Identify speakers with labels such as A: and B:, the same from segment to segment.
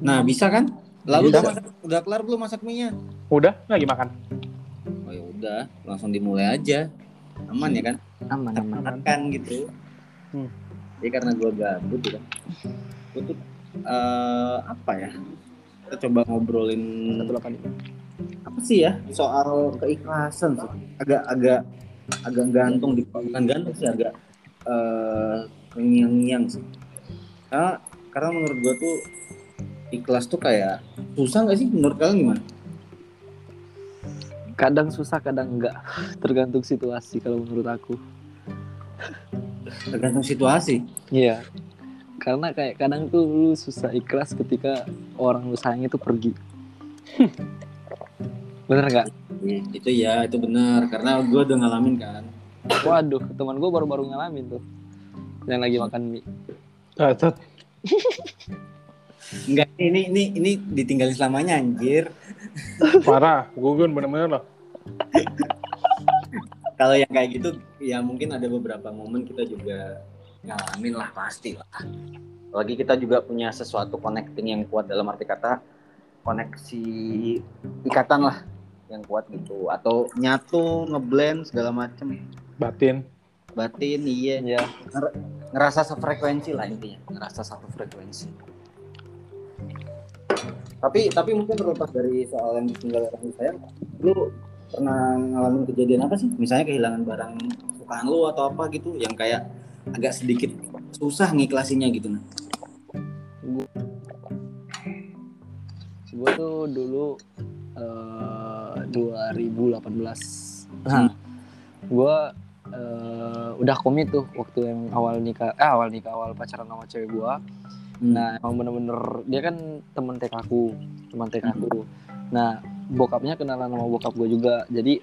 A: Nah, bisa kan? Lalu udah, masak, udah kelar belum masak mie-nya?
B: Udah lagi makan.
A: Oh ya udah, langsung dimulai aja. Aman ya kan?
C: aman aman
A: Makan gitu.
B: Hmm.
A: Jadi karena gua gabut ya. Gua tuh eh, apa ya? Kita coba ngobrolin apa sih ya soal keikhlasan sih. Agak agak agak gantung di bukan gantung sih agak eh ngiang-ngiang sih. Karena, karena menurut gua tuh ikhlas tuh kayak susah nggak sih? Menurut kalian gimana?
C: kadang susah kadang enggak tergantung situasi kalau menurut aku.
A: Tergantung situasi.
C: iya. Karena kayak kadang tuh lu susah ikhlas ketika orang lu sayang itu pergi. Bener nggak?
A: Itu ya, itu benar karena gua udah ngalamin kan.
C: waduh teman gue baru-baru ngalamin tuh. Yang lagi makan mie.
B: Cacat.
A: Enggak, ini ini ini ditinggalin selamanya anjir.
B: Parah. Gugun bener-bener loh.
A: Kalau yang kayak gitu ya mungkin ada beberapa momen kita juga ngalamin lah pasti lah. Lagi kita juga punya sesuatu connecting yang kuat dalam arti kata koneksi ikatan lah yang kuat gitu atau nyatu ngeblend segala macem
B: Batin.
A: Batin iya.
C: Ya
A: ngerasa sefrekuensi lah intinya ngerasa satu frekuensi tapi tapi mungkin terlepas dari soal yang ditinggal orang sayang lu pernah ngalamin kejadian apa sih? Misalnya kehilangan barang sukaan lu atau apa gitu yang kayak agak sedikit susah ngiklasinya gitu nah
C: gue tuh dulu eh, 2018 nah gue eh, udah komit tuh waktu yang awal nikah eh awal nikah awal pacaran sama cewek gue
A: Hmm.
C: Nah, emang bener-bener dia kan teman TK aku, teman TK aku. Nah, bokapnya kenalan sama bokap gue juga. Jadi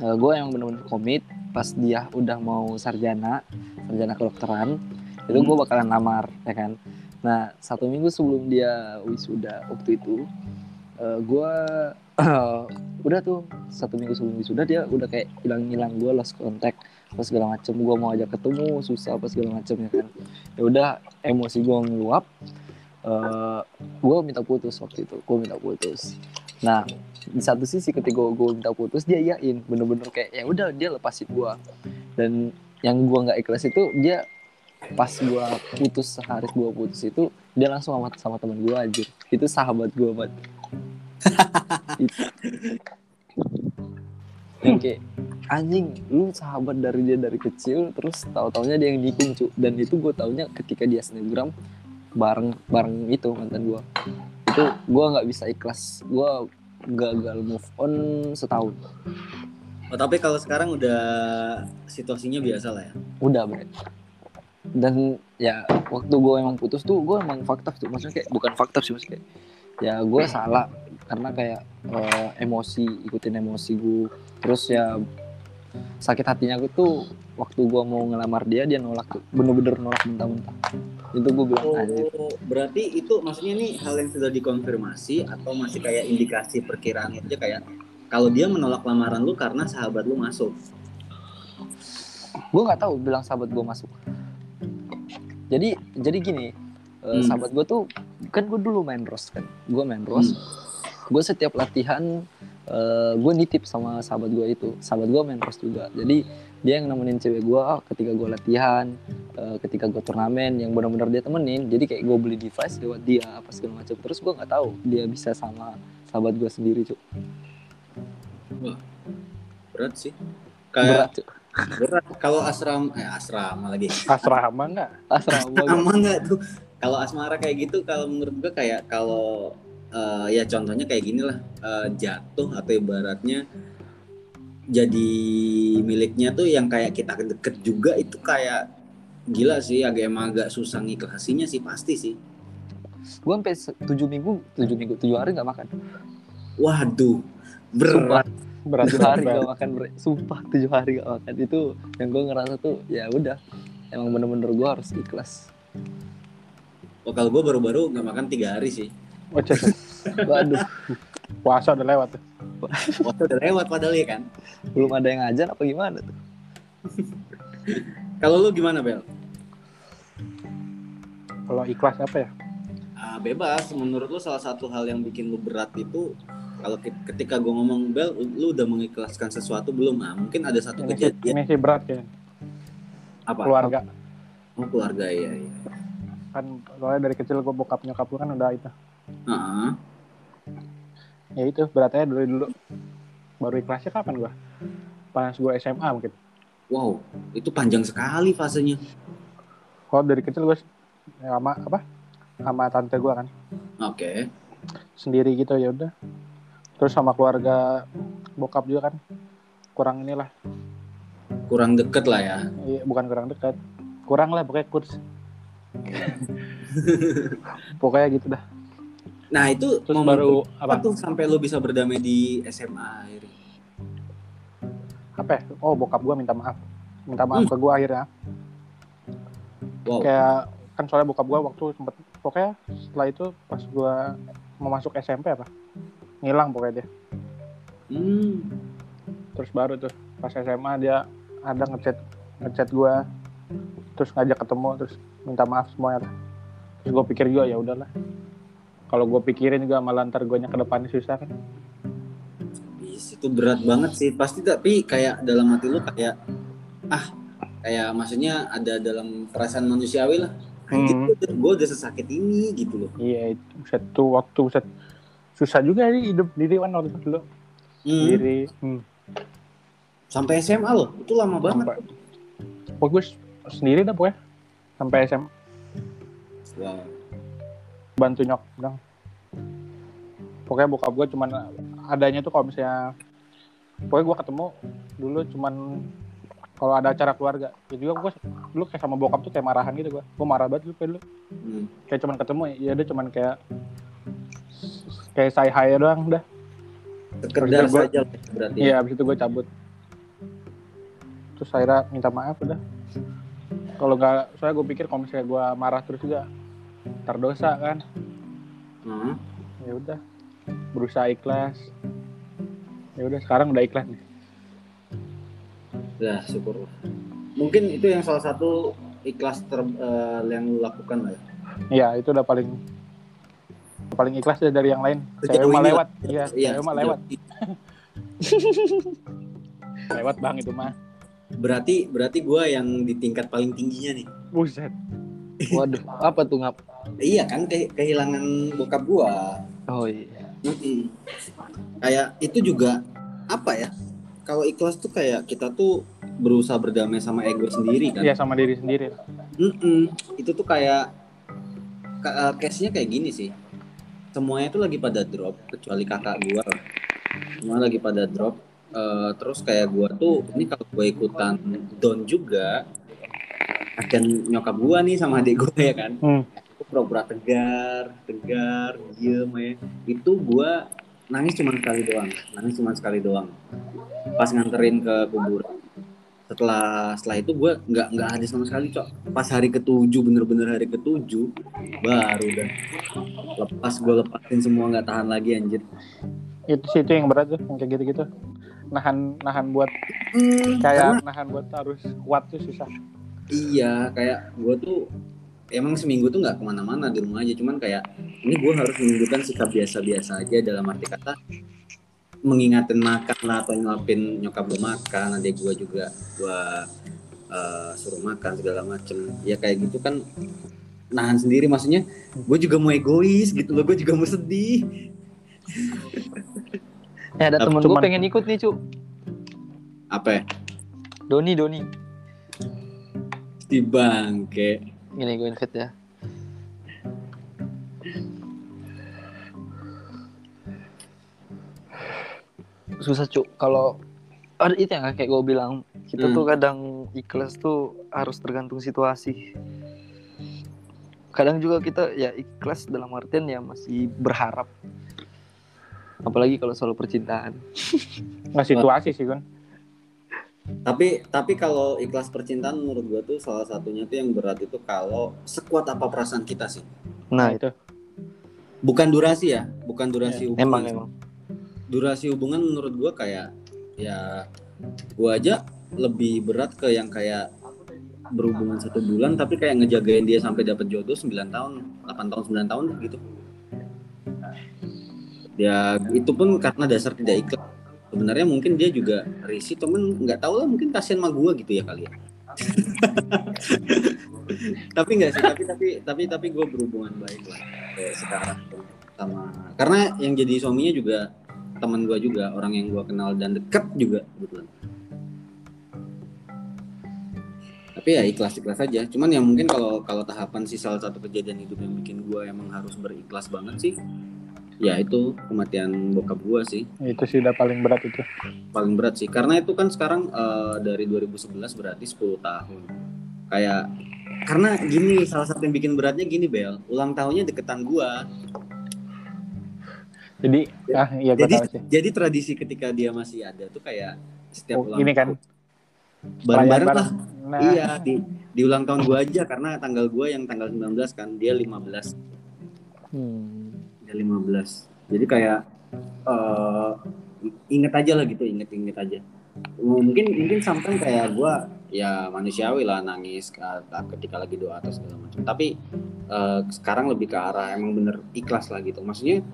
C: gue yang bener-bener komit pas dia udah mau sarjana, sarjana kedokteran, itu gue bakalan lamar, ya kan. Nah, satu minggu sebelum dia wisuda waktu itu, gue udah tuh satu minggu sebelum wisuda dia udah kayak hilang-hilang gue lost contact apa segala macem. Gue mau ajak ketemu susah apa segala macem ya kan. Ya udah emosi gue meluap eh gue minta putus waktu itu gue minta putus. Nah di satu sisi ketika gue minta putus dia iyain bener-bener kayak ya udah dia lepasin gue dan yang gue nggak ikhlas itu dia pas gue putus sehari gue putus itu dia langsung sama sama teman gue aja itu sahabat gue banget yang kayak anjing lu sahabat dari dia dari kecil terus tahu taunya dia yang nikung cu. Dan itu gue taunya ketika dia snapgram bareng bareng itu mantan gue itu gue nggak bisa ikhlas. Gue gagal move on setahun.
A: Oh, tapi kalau sekarang udah situasinya biasa lah ya?
C: Udah bre. Dan ya waktu gue emang putus tuh gue emang fakta tuh. Maksudnya kayak bukan fakta sih maksudnya kayak ya gue salah karena kayak eh, emosi ikutin emosi gue terus ya sakit hatinya gue tuh waktu gue mau ngelamar dia dia nolak. Bener-bener nolak mentah-mentah. Itu gue bilang anjir.
A: Oh, berarti itu maksudnya nih hal yang sudah dikonfirmasi atau masih kayak indikasi perkiraan aja kayak kalau dia menolak lamaran lu karena sahabat lu masuk.
C: gue nggak tahu bilang sahabat gue masuk. Jadi jadi gini eh,
A: Hmm.
C: sahabat gue tuh kan gue dulu main ros kan. Gue main ros gue setiap latihan eh, gue nitip sama sahabat gue itu sahabat gue main ros juga jadi dia yang nemenin cewek gue ketika gue latihan eh, ketika gue turnamen yang benar-benar dia temenin jadi kayak gue beli device lewat dia apa segala macam terus gue nggak tahu dia bisa sama sahabat gue sendiri cuk
A: Berat sih.
C: berat
A: Kayak berat. Kalau asram eh asrama lagi.
B: Asrama enggak?
C: asrama banget.
A: Sama nggak tuh? Kalau asmara kayak gitu kalau menurut gua kayak kalau eh, ya contohnya kayak gini lah. Eh, jatuh atau ibaratnya jadi miliknya tuh yang kayak kita deket juga itu kayak gila sih agak emang agak susah ngikhlasinya sih pasti sih.
C: Gue sampai tujuh minggu tujuh minggu tujuh hari nggak makan.
A: Waduh berat.
B: Berat
C: tujuh hari
B: berat.
C: gak makan bre. sumpah tujuh hari gak makan. Itu yang gue ngerasa tuh ya udah. Emang bener-bener gue harus ikhlas.
A: Oh, kalau gue baru-baru nggak makan tiga hari sih
B: Oh, cek.
C: waduh
B: Puasa udah lewat. tuh.
A: waktu udah lewat padahal ya kan
C: belum ada yang ngajar apa gimana tuh
A: kalau lu gimana Bel
B: Kalau ikhlas apa ya?
A: Ah, bebas. Menurut lu salah satu hal yang bikin lu berat itu kalau ke- ketika gue ngomong Bel, lu udah mengikhlaskan sesuatu belum? Ah, mungkin ada satu
B: Ini
A: kejadian
B: ini sih berat ya.
A: apa?
B: Keluarga.
A: Oh, keluarga ya. ya.
B: Kan soalnya dari kecil gue bokap nyokap gue kan udah itu.
A: Ah,
B: Ya itu beratnya dulu dulu. Baru ikhlasnya kapan gue? Pas gue SMA mungkin.
A: wow, itu panjang sekali fasenya.
B: Kalau dari kecil gue sama apa? Sama tante gue kan
A: Oke.
B: sendiri gitu ya udah. Terus sama keluarga bokap juga kan kurang inilah.
A: Kurang deket lah ya.
B: Iya, bukan kurang dekat. Kurang lah pokoknya kurs. pokoknya gitu dah.
A: Nah, itu
B: Terus
A: momen
B: baru
A: apa
B: apa?
A: tuh sampai lu bisa berdamai di SMA akhirnya?
B: Apa? ya? Oh, bokap gua minta maaf. Minta maaf
A: Hmm.
B: ke gua akhirnya.
A: Wow.
B: Kayak kan soalnya bokap gua waktu sempet pokoknya setelah itu pas gua mau masuk SMP apa? Ngilang pokoknya dia.
A: Hmm.
B: Terus baru tuh pas SMA dia ada ngechat ngechat gua terus ngajak ketemu terus minta maaf semuanya. Terus gua pikir juga ya udahlah. Kalau gua pikirin juga malah ntar guanya ke depannya susah kan.
A: Itu berat banget sih pasti tapi kayak dalam hati lu kayak ah kayak maksudnya ada dalam perasaan manusiawi lah
B: Hmm.
A: gue udah sesakit ini gitu loh
B: Iya, itu tuh waktu buset susah juga nih hidup diri kan waktu dulu.
A: Hmm.
B: Diri. Hmm.
A: sampai SMA loh itu lama banget
B: Sampai. Pokoknya gue sendiri dah pokoknya. Sampai SMA
A: wow.
B: Bantu nyok dong. Pokoknya bokap gue cuman adanya tuh kalau misalnya pokoknya gue ketemu dulu cuman kalau ada acara keluarga ya juga gue dulu kayak sama bokap tuh kayak marahan gitu gue gue marah banget dulu kayak dulu
A: Hmm.
B: kayak cuman ketemu ya dia cuman kayak kayak say hi doang udah
A: sekedar
B: Gua-
A: saja berarti ya.
B: Iya, habis itu gue cabut. Terus akhirnya minta maaf udah. Kalau nggak, soalnya gue pikir kalau misalnya gue marah terus juga terdosa kan.
A: Hmm.
B: Ya udah, berusaha ikhlas. Ya udah, sekarang udah ikhlas nih.
A: Nah, syukur mungkin itu yang salah satu ikhlas ter, eh, yang lu lakukan lah ya
B: Iya, itu udah paling paling ikhlas ya dari yang lain. Mah
A: ini
B: lewat. Iya, mah
A: sejauh
B: lewat. Lewat bang itu mah.
A: berarti berarti gue yang di tingkat paling tingginya nih
B: Buset.
C: Waduh, apa tuh ngap?
A: iya kan ke- kehilangan bokap gua
C: Oh iya.
A: Mm-mm. Kayak itu juga apa ya? Kalau ikhlas tuh kayak kita tuh berusaha berdamai sama ego sendiri kan.
B: Iya sama diri sendiri.
A: Mm-mm. Itu tuh kayak ka- eh, case-nya kayak gini sih. Semuanya tuh lagi pada drop kecuali kakak gua. Semua lagi pada drop. Eh, terus kayak gua tuh ini kalau gua ikutan down juga akan nyokap gua nih sama adik gua ya kan
B: Hmm.
A: aku pura-pura tegar, tegar, diem ya. Itu gua nangis cuma sekali doang, nangis cuma sekali doang. Pas nganterin ke kuburan. Setelah setelah itu gua nggak nggak ada sama sekali cok. Pas hari ketujuh bener-bener hari ketujuh baru dah lepas gua lepasin semua nggak tahan lagi anjir.
B: Itu sih itu yang berat tuh, yang kayak gitu-gitu. Nahan nahan buat
A: Karena
B: kayak nahan buat harus kuat tuh susah.
A: Iya kayak gua tuh emang seminggu tuh nggak ke mana-mana di rumah aja. Cuman kayak ini gua harus menunjukkan sikap biasa-biasa aja dalam arti kata mengingatin makan lah atau nyuapin nyokap gue makan adik gue juga gue eh, suruh makan segala macem. Ya kayak gitu kan nahan sendiri. Maksudnya gue juga mau egois gitu loh gue juga mau sedih.
C: Eh ada temen gue pengen ikut nih cu.
A: apa? Ya
C: Doni Doni.
A: Di bangke
C: Gini gue invite ya. Susah cu. Kalau ada itu yang kayak gue bilang kita
A: Hmm.
C: tuh kadang ikhlas tuh harus tergantung situasi. Kadang juga kita ya ikhlas dalam artian ya masih berharap. Apalagi kalau soal percintaan.
B: Nggak situasi sih kan.
A: Tapi tapi kalau ikhlas percintaan menurut gue tuh salah satunya tuh yang berat itu kalau sekuat apa perasaan kita sih
C: Nah,
B: itu.
A: bukan durasi ya bukan durasi hubungan
C: emang emang.
A: durasi hubungan menurut gua kayak ya gua aja lebih berat ke yang kayak berhubungan satu bulan tapi kayak ngejagain dia sampai dapat jodoh 9 tahun 8 tahun 9 tahun gitu ya itu pun karena dasar tidak ikhlas sebenarnya mungkin dia juga risih temen nggak tahu lah mungkin kasihan sama gua gitu ya kali ya. Tapi enggak sih tapi tapi tapi tapi gue berhubungan baik lah kayak sekarang sama karena yang jadi suaminya juga teman gue juga orang yang gue kenal dan deket juga kebetulan. Tapi ya ikhlas ikhlas aja. Cuman ya mungkin kalau kalau tahapan sih salah satu kejadian hidup yang bikin gue emang harus berikhlas banget sih ya itu kematian bokap gue sih.
B: Itu sih udah paling berat itu.
A: Paling berat sih. Karena itu kan sekarang eh, dari 2011 berarti 10 tahun. Kayak karena gini salah satu yang bikin beratnya gini Bel. Ulang tahunnya deketan gua.
B: Jadi ah iya
A: jadi
B: tahu sih.
A: jadi tradisi ketika dia masih ada tuh kayak setiap
B: Oh,
A: ulang
B: ini kan?
A: bareng-bareng lah.
B: nah.
A: Iya di di ulang tahun gua aja. Karena tanggal gua yang tanggal 19 kan dia 15
C: Hmm.
A: Dia 15 jadi kayak eh inget aja lah gitu inget-inget aja. Mungkin mungkin sampai kayak gua ya manusiawi lah nangis ke- ketika lagi doa atau segala macam. Tapi eh, sekarang lebih ke arah emang bener ikhlas lah gitu. Maksudnya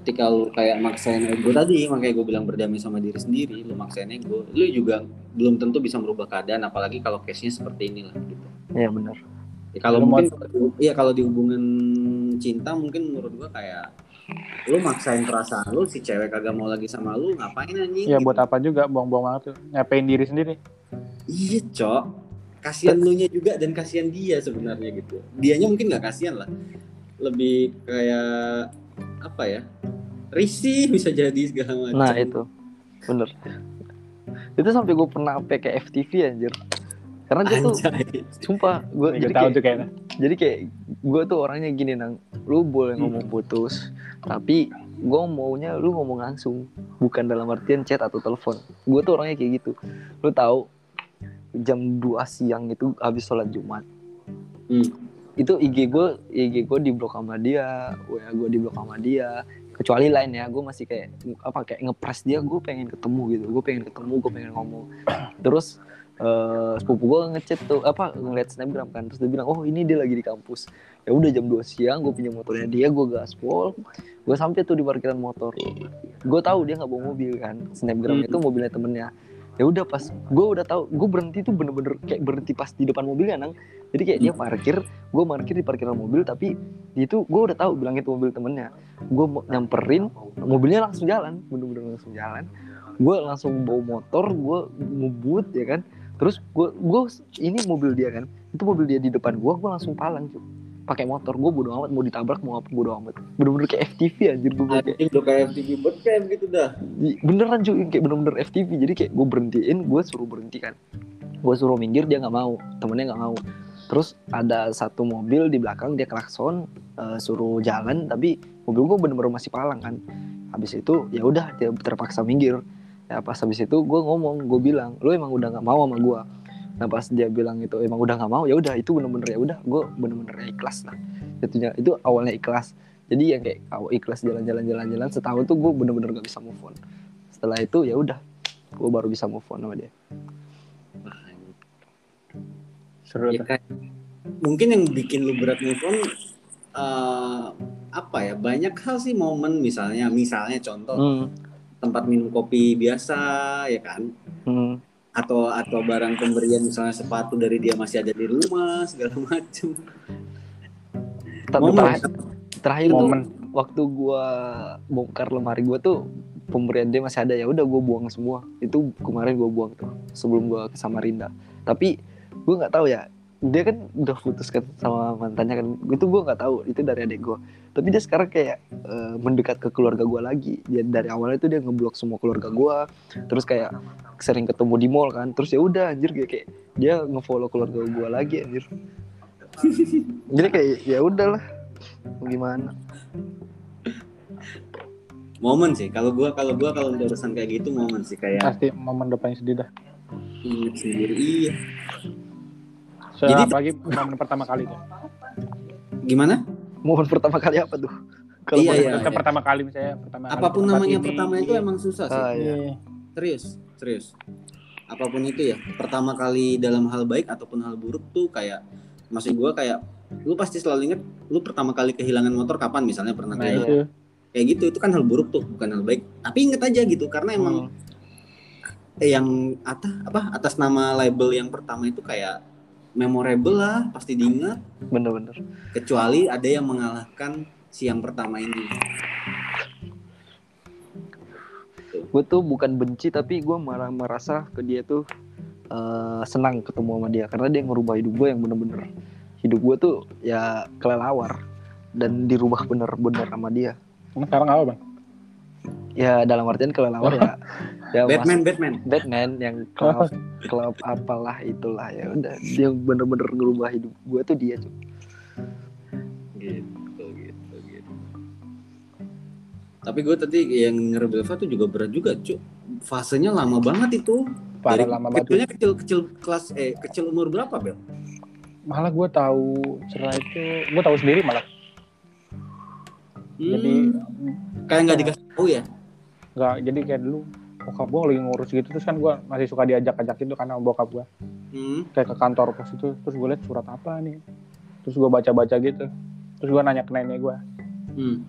A: ketika lu kayak maksain ego tadi makanya gue bilang berdamai sama diri sendiri lu maksain ego lu juga belum tentu bisa merubah keadaan apalagi kalau case nya seperti inilah gitu.
C: Iya benar.
A: Ya, kalau mungkin iya kalau di hubungan cinta mungkin menurut gua kayak lu maksain perasaan lu si cewek kagak mau lagi sama lu ngapain anjing?
B: ya
A: gitu.
B: buat apa juga buang-buang banget tuh nyapain diri sendiri
A: Iya, Cok. Kasihan lu nya juga dan kasihan dia sebenarnya gitu. Dianya mungkin nggak kasihan lah. Lebih kayak apa ya? Risih bisa jadi segala macam.
C: Nah itu bener. Itu sampai gue pernah pakai FTV anjir. Karena gue tuh
A: Anjay.
C: sumpah gue jadi
B: tahu
C: kayak,
B: tuh kayaknya.
C: jadi kayak gue tuh orangnya gini nang. Lu boleh ngomong putus tapi gue maunya lu ngomong langsung bukan dalam artian chat atau telepon. Gue tuh orangnya kayak gitu. Lu tahu jam 2 siang itu habis sholat jumat.
A: Hmm.
C: itu IG gue IG gue di blok sama dia WA gue di blok sama dia. Kecuali lain ya gue masih kayak apa kayak ngepres dia gue pengen ketemu gitu. Gue pengen ketemu gue pengen ngomong. Terus eh sepupu gue ngechat tuh apa ngeliat snapgram kan. Terus dia bilang oh ini dia lagi di kampus. Ya udah jam 2 siang gue punya motornya dia gue gaspol gue sampai tuh di parkiran motor. Gue tahu dia nggak bawa mobil kan snapgram
A: Hmm.
C: itu mobilnya temennya. Ya udah pas gue udah tahu gue berhenti tuh bener-bener kayak berhenti pas di depan mobilnya nang. Jadi kayak dia parkir gue parkir di parkiran mobil tapi itu gue udah tahu bilang itu mobil temennya. Gue nyamperin mobilnya langsung jalan bener-bener langsung jalan. Gue langsung bawa motor gue ngebut ya kan terus gue gue ini mobil dia kan itu mobil dia di depan gue gue langsung palang cuy. Pakai motor gue bodo amat mau ditabrak mau apa bodo amat. Bener-bener kayak FTV anjir gue kayak
A: udah kayak FTV bootcamp gitu dah.
C: beneran cuy kayak bener-bener FTV jadi kayak gue berhentiin gue suruh berhenti kan. Gue suruh minggir dia nggak mau temennya nggak mau. Terus ada satu mobil di belakang dia klakson eh, suruh jalan tapi mobil gue bener-bener masih palang kan. Habis itu ya udah dia terpaksa minggir ya pas habis itu gue ngomong gue bilang lu emang udah nggak mau sama gue nah pas dia bilang itu emang udah nggak mau? Ya udah itu bener-bener ya udah gue bener-bener ikhlas lah. Jatuhnya itu awalnya ikhlas. Jadi yang kayak awal ikhlas jalan-jalan jalan-jalan setahun tuh gue bener-bener gak bisa move on. Setelah itu ya udah gue baru bisa move on sama dia.
B: Seru
A: Ya kayak mungkin yang bikin lu berat move on eh, apa ya? Banyak hal sih momen misalnya misalnya contoh.
C: Hmm.
A: Tempat minum kopi biasa ya kan?
C: Hmm.
A: atau atau barang pemberian misalnya sepatu dari dia masih ada di rumah segala macem.
C: Tapi
A: Momen.
C: terakhir, terakhir tuh
B: momen.
C: waktu gua bongkar lemari gua tuh pemberian dia masih ada ya udah gua buang semua. Itu kemarin gua buang tuh sebelum gua ke Samarinda. Tapi gua nggak tahu ya dia kan udah putus kan sama mantannya kan. Itu gua nggak tahu itu dari adik gua. Tapi dia sekarang kayak eh, mendekat ke keluarga gua lagi. Dia dari awalnya itu dia ngeblok semua keluarga gua. Terus kayak sering ketemu di mall kan. Terus ya udah anjir kayak, kayak dia ngefollow keluarga gua lagi anjir. Jadi kayak ya udahlah. Gimana?
A: Momen sih. Kalau gua kalau gua kalau udah urusan kayak gitu momen sih kayak
B: pasti momen depannya sedih dah.
A: Inget sendiri. Iya Jadi-
B: apalagi momen pertama kali tuh
A: gimana
C: momen pertama kali apa tuh kalau
A: Iya, iya.
B: Kita pertama kali misalnya pertama kali
A: apa pun
B: tempat
A: namanya
B: ini,
A: pertama itu
B: iya.
A: emang susah sih
C: Ah, iya.
B: Iya.
A: serius serius apa pun itu ya pertama kali dalam hal baik ataupun hal buruk tuh kayak maksud gue kayak lu pasti selalu inget lu pertama kali kehilangan motor kapan misalnya pernah
B: nah itu
A: kayak gitu itu kan hal buruk tuh bukan hal baik tapi inget aja gitu karena emang
B: Hmm.
A: eh, yang atas apa atas nama label yang pertama itu kayak memorable lah pasti diingat.
C: Bener-bener.
A: Kecuali ada yang mengalahkan si yang pertama ini.
C: Gue tuh bukan benci tapi gue malah merasa ke dia tuh eh, senang ketemu sama dia. Karena dia ngerubah hidup gue yang bener-bener. Hidup gue tuh ya kelelawar. Dan dirubah bener-bener sama dia.
B: Sekarang apa bang
C: ya dalam artian kelelawar ya. Ya mas-
A: Batman. Batman
C: Batman yang klub klub apalah itulah ya. Udah dia bener-bener ngerubah hidup gue tuh dia cuy
A: gitu gitu gitu. Tapi gue tadi yang ngerebelva tuh juga berat juga cu fasenya lama banget itu.
B: Parah
A: Dari
B: lama banget.
A: kecil kecil kelas eh kecil umur berapa bel?
B: Malah gue tahu cerai itu gue tahu sendiri malah. Jadi
A: Hmm, kayak nggak dikasih tahu ya
B: nggak jadi kayak dulu bokap gue lagi ngurus gitu terus kan gue masih suka diajak-ajak itu karena bokap gue
A: hmm.
B: kayak ke kantor pos itu terus gue liat surat apa nih? Terus gue baca-baca gitu. Terus gue nanya ke nenek gue
A: Hmm.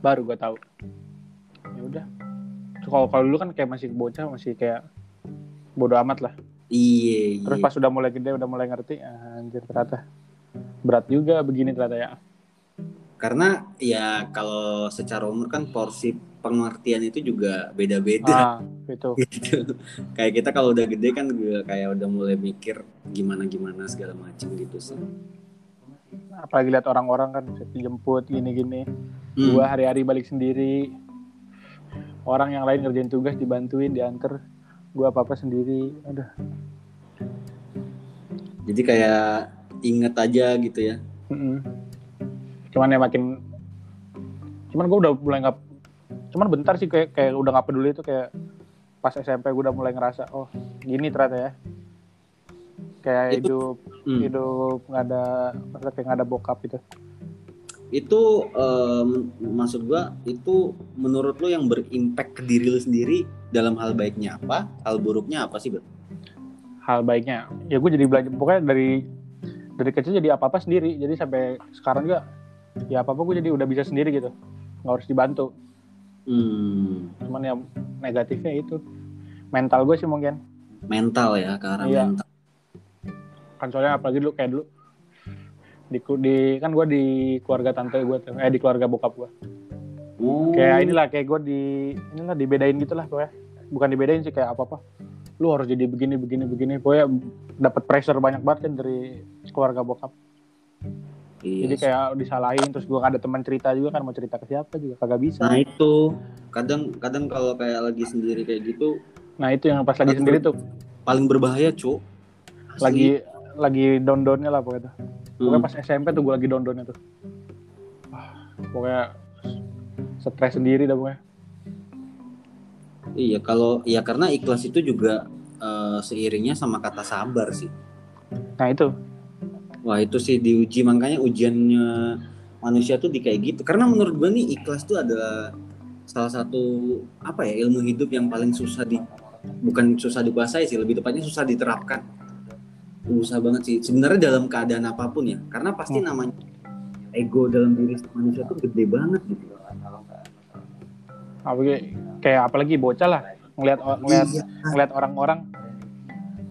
B: baru gue tahu. Ya udah. Terus kalau kalau dulu kan kayak masih bocah masih kayak bodoh amat lah.
A: Iya iya.
B: Terus pas udah mulai gede udah mulai ngerti ah, anjir ternyata berat juga begini ternyata ya
A: karena ya kalau secara umur kan porsi pengertian itu juga beda-beda.
B: Ah itu
A: gitu. Kayak kita kalau udah gede kan juga kayak udah mulai mikir gimana gimana segala macam gitu sih.
B: Apalagi lihat orang-orang kan bisa dijemput gini-gini.
A: Hmm.
B: gua hari-hari balik sendiri. Orang yang lain ngerjain tugas dibantuin diantar. Gua apa-apa sendiri. Aduh.
A: Jadi kayak inget aja gitu ya.
B: Mm-mm. Cuman ya makin cuman gue udah mulai nggak cuman bentar sih kayak kayak udah nggak peduli itu kayak pas SMP gue udah mulai ngerasa oh gini ternyata ya kayak
A: Itu-
B: hidup
A: Hmm.
B: hidup nggak ada kayak nggak ada bokap gitu
A: itu em, maksud gua itu menurut lo yang berimpact ke diri lo sendiri dalam hal baiknya apa hal buruknya apa sih Bel?
B: hal baiknya ya gue jadi belajar pokoknya dari dari kecil jadi apa apa sendiri jadi sampai sekarang juga ya apa apa gue jadi udah bisa sendiri gitu. Nggak harus dibantu.
A: Hmm,
B: cuman yang negatifnya itu. Mental gue sih mungkin.
A: Mental ya ke arah
B: Iya.
A: mental.
B: Kan soalnya apalagi dulu kayak dulu. Di, di kan gue di keluarga tante gue tuh. Eh di keluarga bokap gue
A: Oh,
B: kayak inilah kayak gue di inilah dibedain gitulah pokoknya. Bukan dibedain sih kayak apa apa lu harus jadi begini begini begini. Pokoknya dapat pressure banyak banget kan dari keluarga bokap
A: iya
B: jadi kayak disalahin terus gue ada teman cerita juga kan mau cerita ke siapa juga kagak bisa
A: nah itu kadang kadang kalau kayak lagi sendiri kayak gitu
B: nah itu yang pas lagi sendiri tuh
A: paling berbahaya cu Asli.
B: lagi lagi down downnya lah pokoknya tuh. pokoknya
A: Hmm.
B: pas SMP tuh gue lagi down downnya tuh Wah, pokoknya stres sendiri dah pokoknya
A: Iya kalau ya karena ikhlas itu juga eh, seiringnya sama kata sabar sih.
B: nah itu
A: Wah itu sih diuji makanya ujiannya manusia tuh di kayak gitu. Karena menurut gua nih ikhlas tuh adalah salah satu apa ya ilmu hidup yang paling susah di bukan susah dikuasai sih lebih tepatnya susah diterapkan. Susah banget sih sebenarnya dalam keadaan apa pun ya. Karena pasti
B: Hmm.
A: namanya ego dalam diri manusia tuh gede banget gitu.
B: apalagi kayak apalagi bocah lah ngelihat ngelihat
A: Iya.
B: ngelihat orang-orang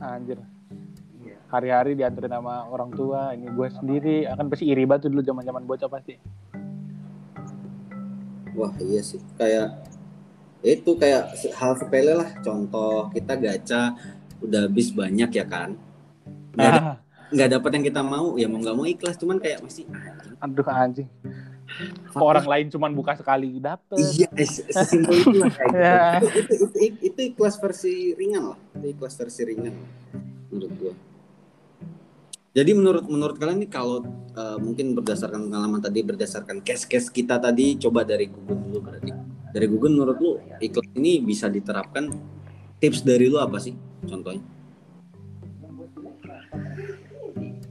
B: anjir hari-hari dianterin sama orang tua ini gue sendiri. Akan pasti iri banget dulu zaman zaman bocah pasti.
A: Wah iya sih. Kayak itu kayak hal sepele lah. Contoh kita gacha udah habis banyak ya kan? Nggak
B: ah,
A: dapat yang kita mau. Ya mau nggak mau ikhlas. Cuman kayak masih anjing,
B: aduh anjing.
A: Fuck
B: orang lain cuman buka sekali dapet.
A: Iya es- sesimpel itu lah kayak.
B: Ya.
A: itu, itu, itu, itu ikhlas versi ringan lah. Itu ikhlas versi ringan menurut gua jadi menurut menurut kalian nih kalau eh, mungkin berdasarkan pengalaman tadi berdasarkan case-case kita tadi coba dari Gugun dulu berarti. Dari Gugun menurut lu ikhlas ini bisa diterapkan tips dari lu apa sih contohnya?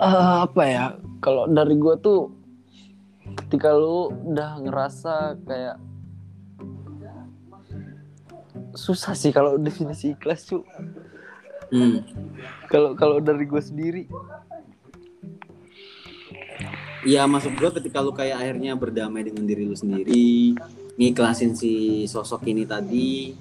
C: Eh, apa ya kalau dari gue tuh ketika lu udah ngerasa kayak susah sih kalau definisi ikhlas cu
A: Hmm.
C: Kalau kalau dari gue sendiri,
A: Ya maksud gue ketika lu kayak akhirnya berdamai dengan diri lu sendiri, ngiklasin si sosok ini tadi,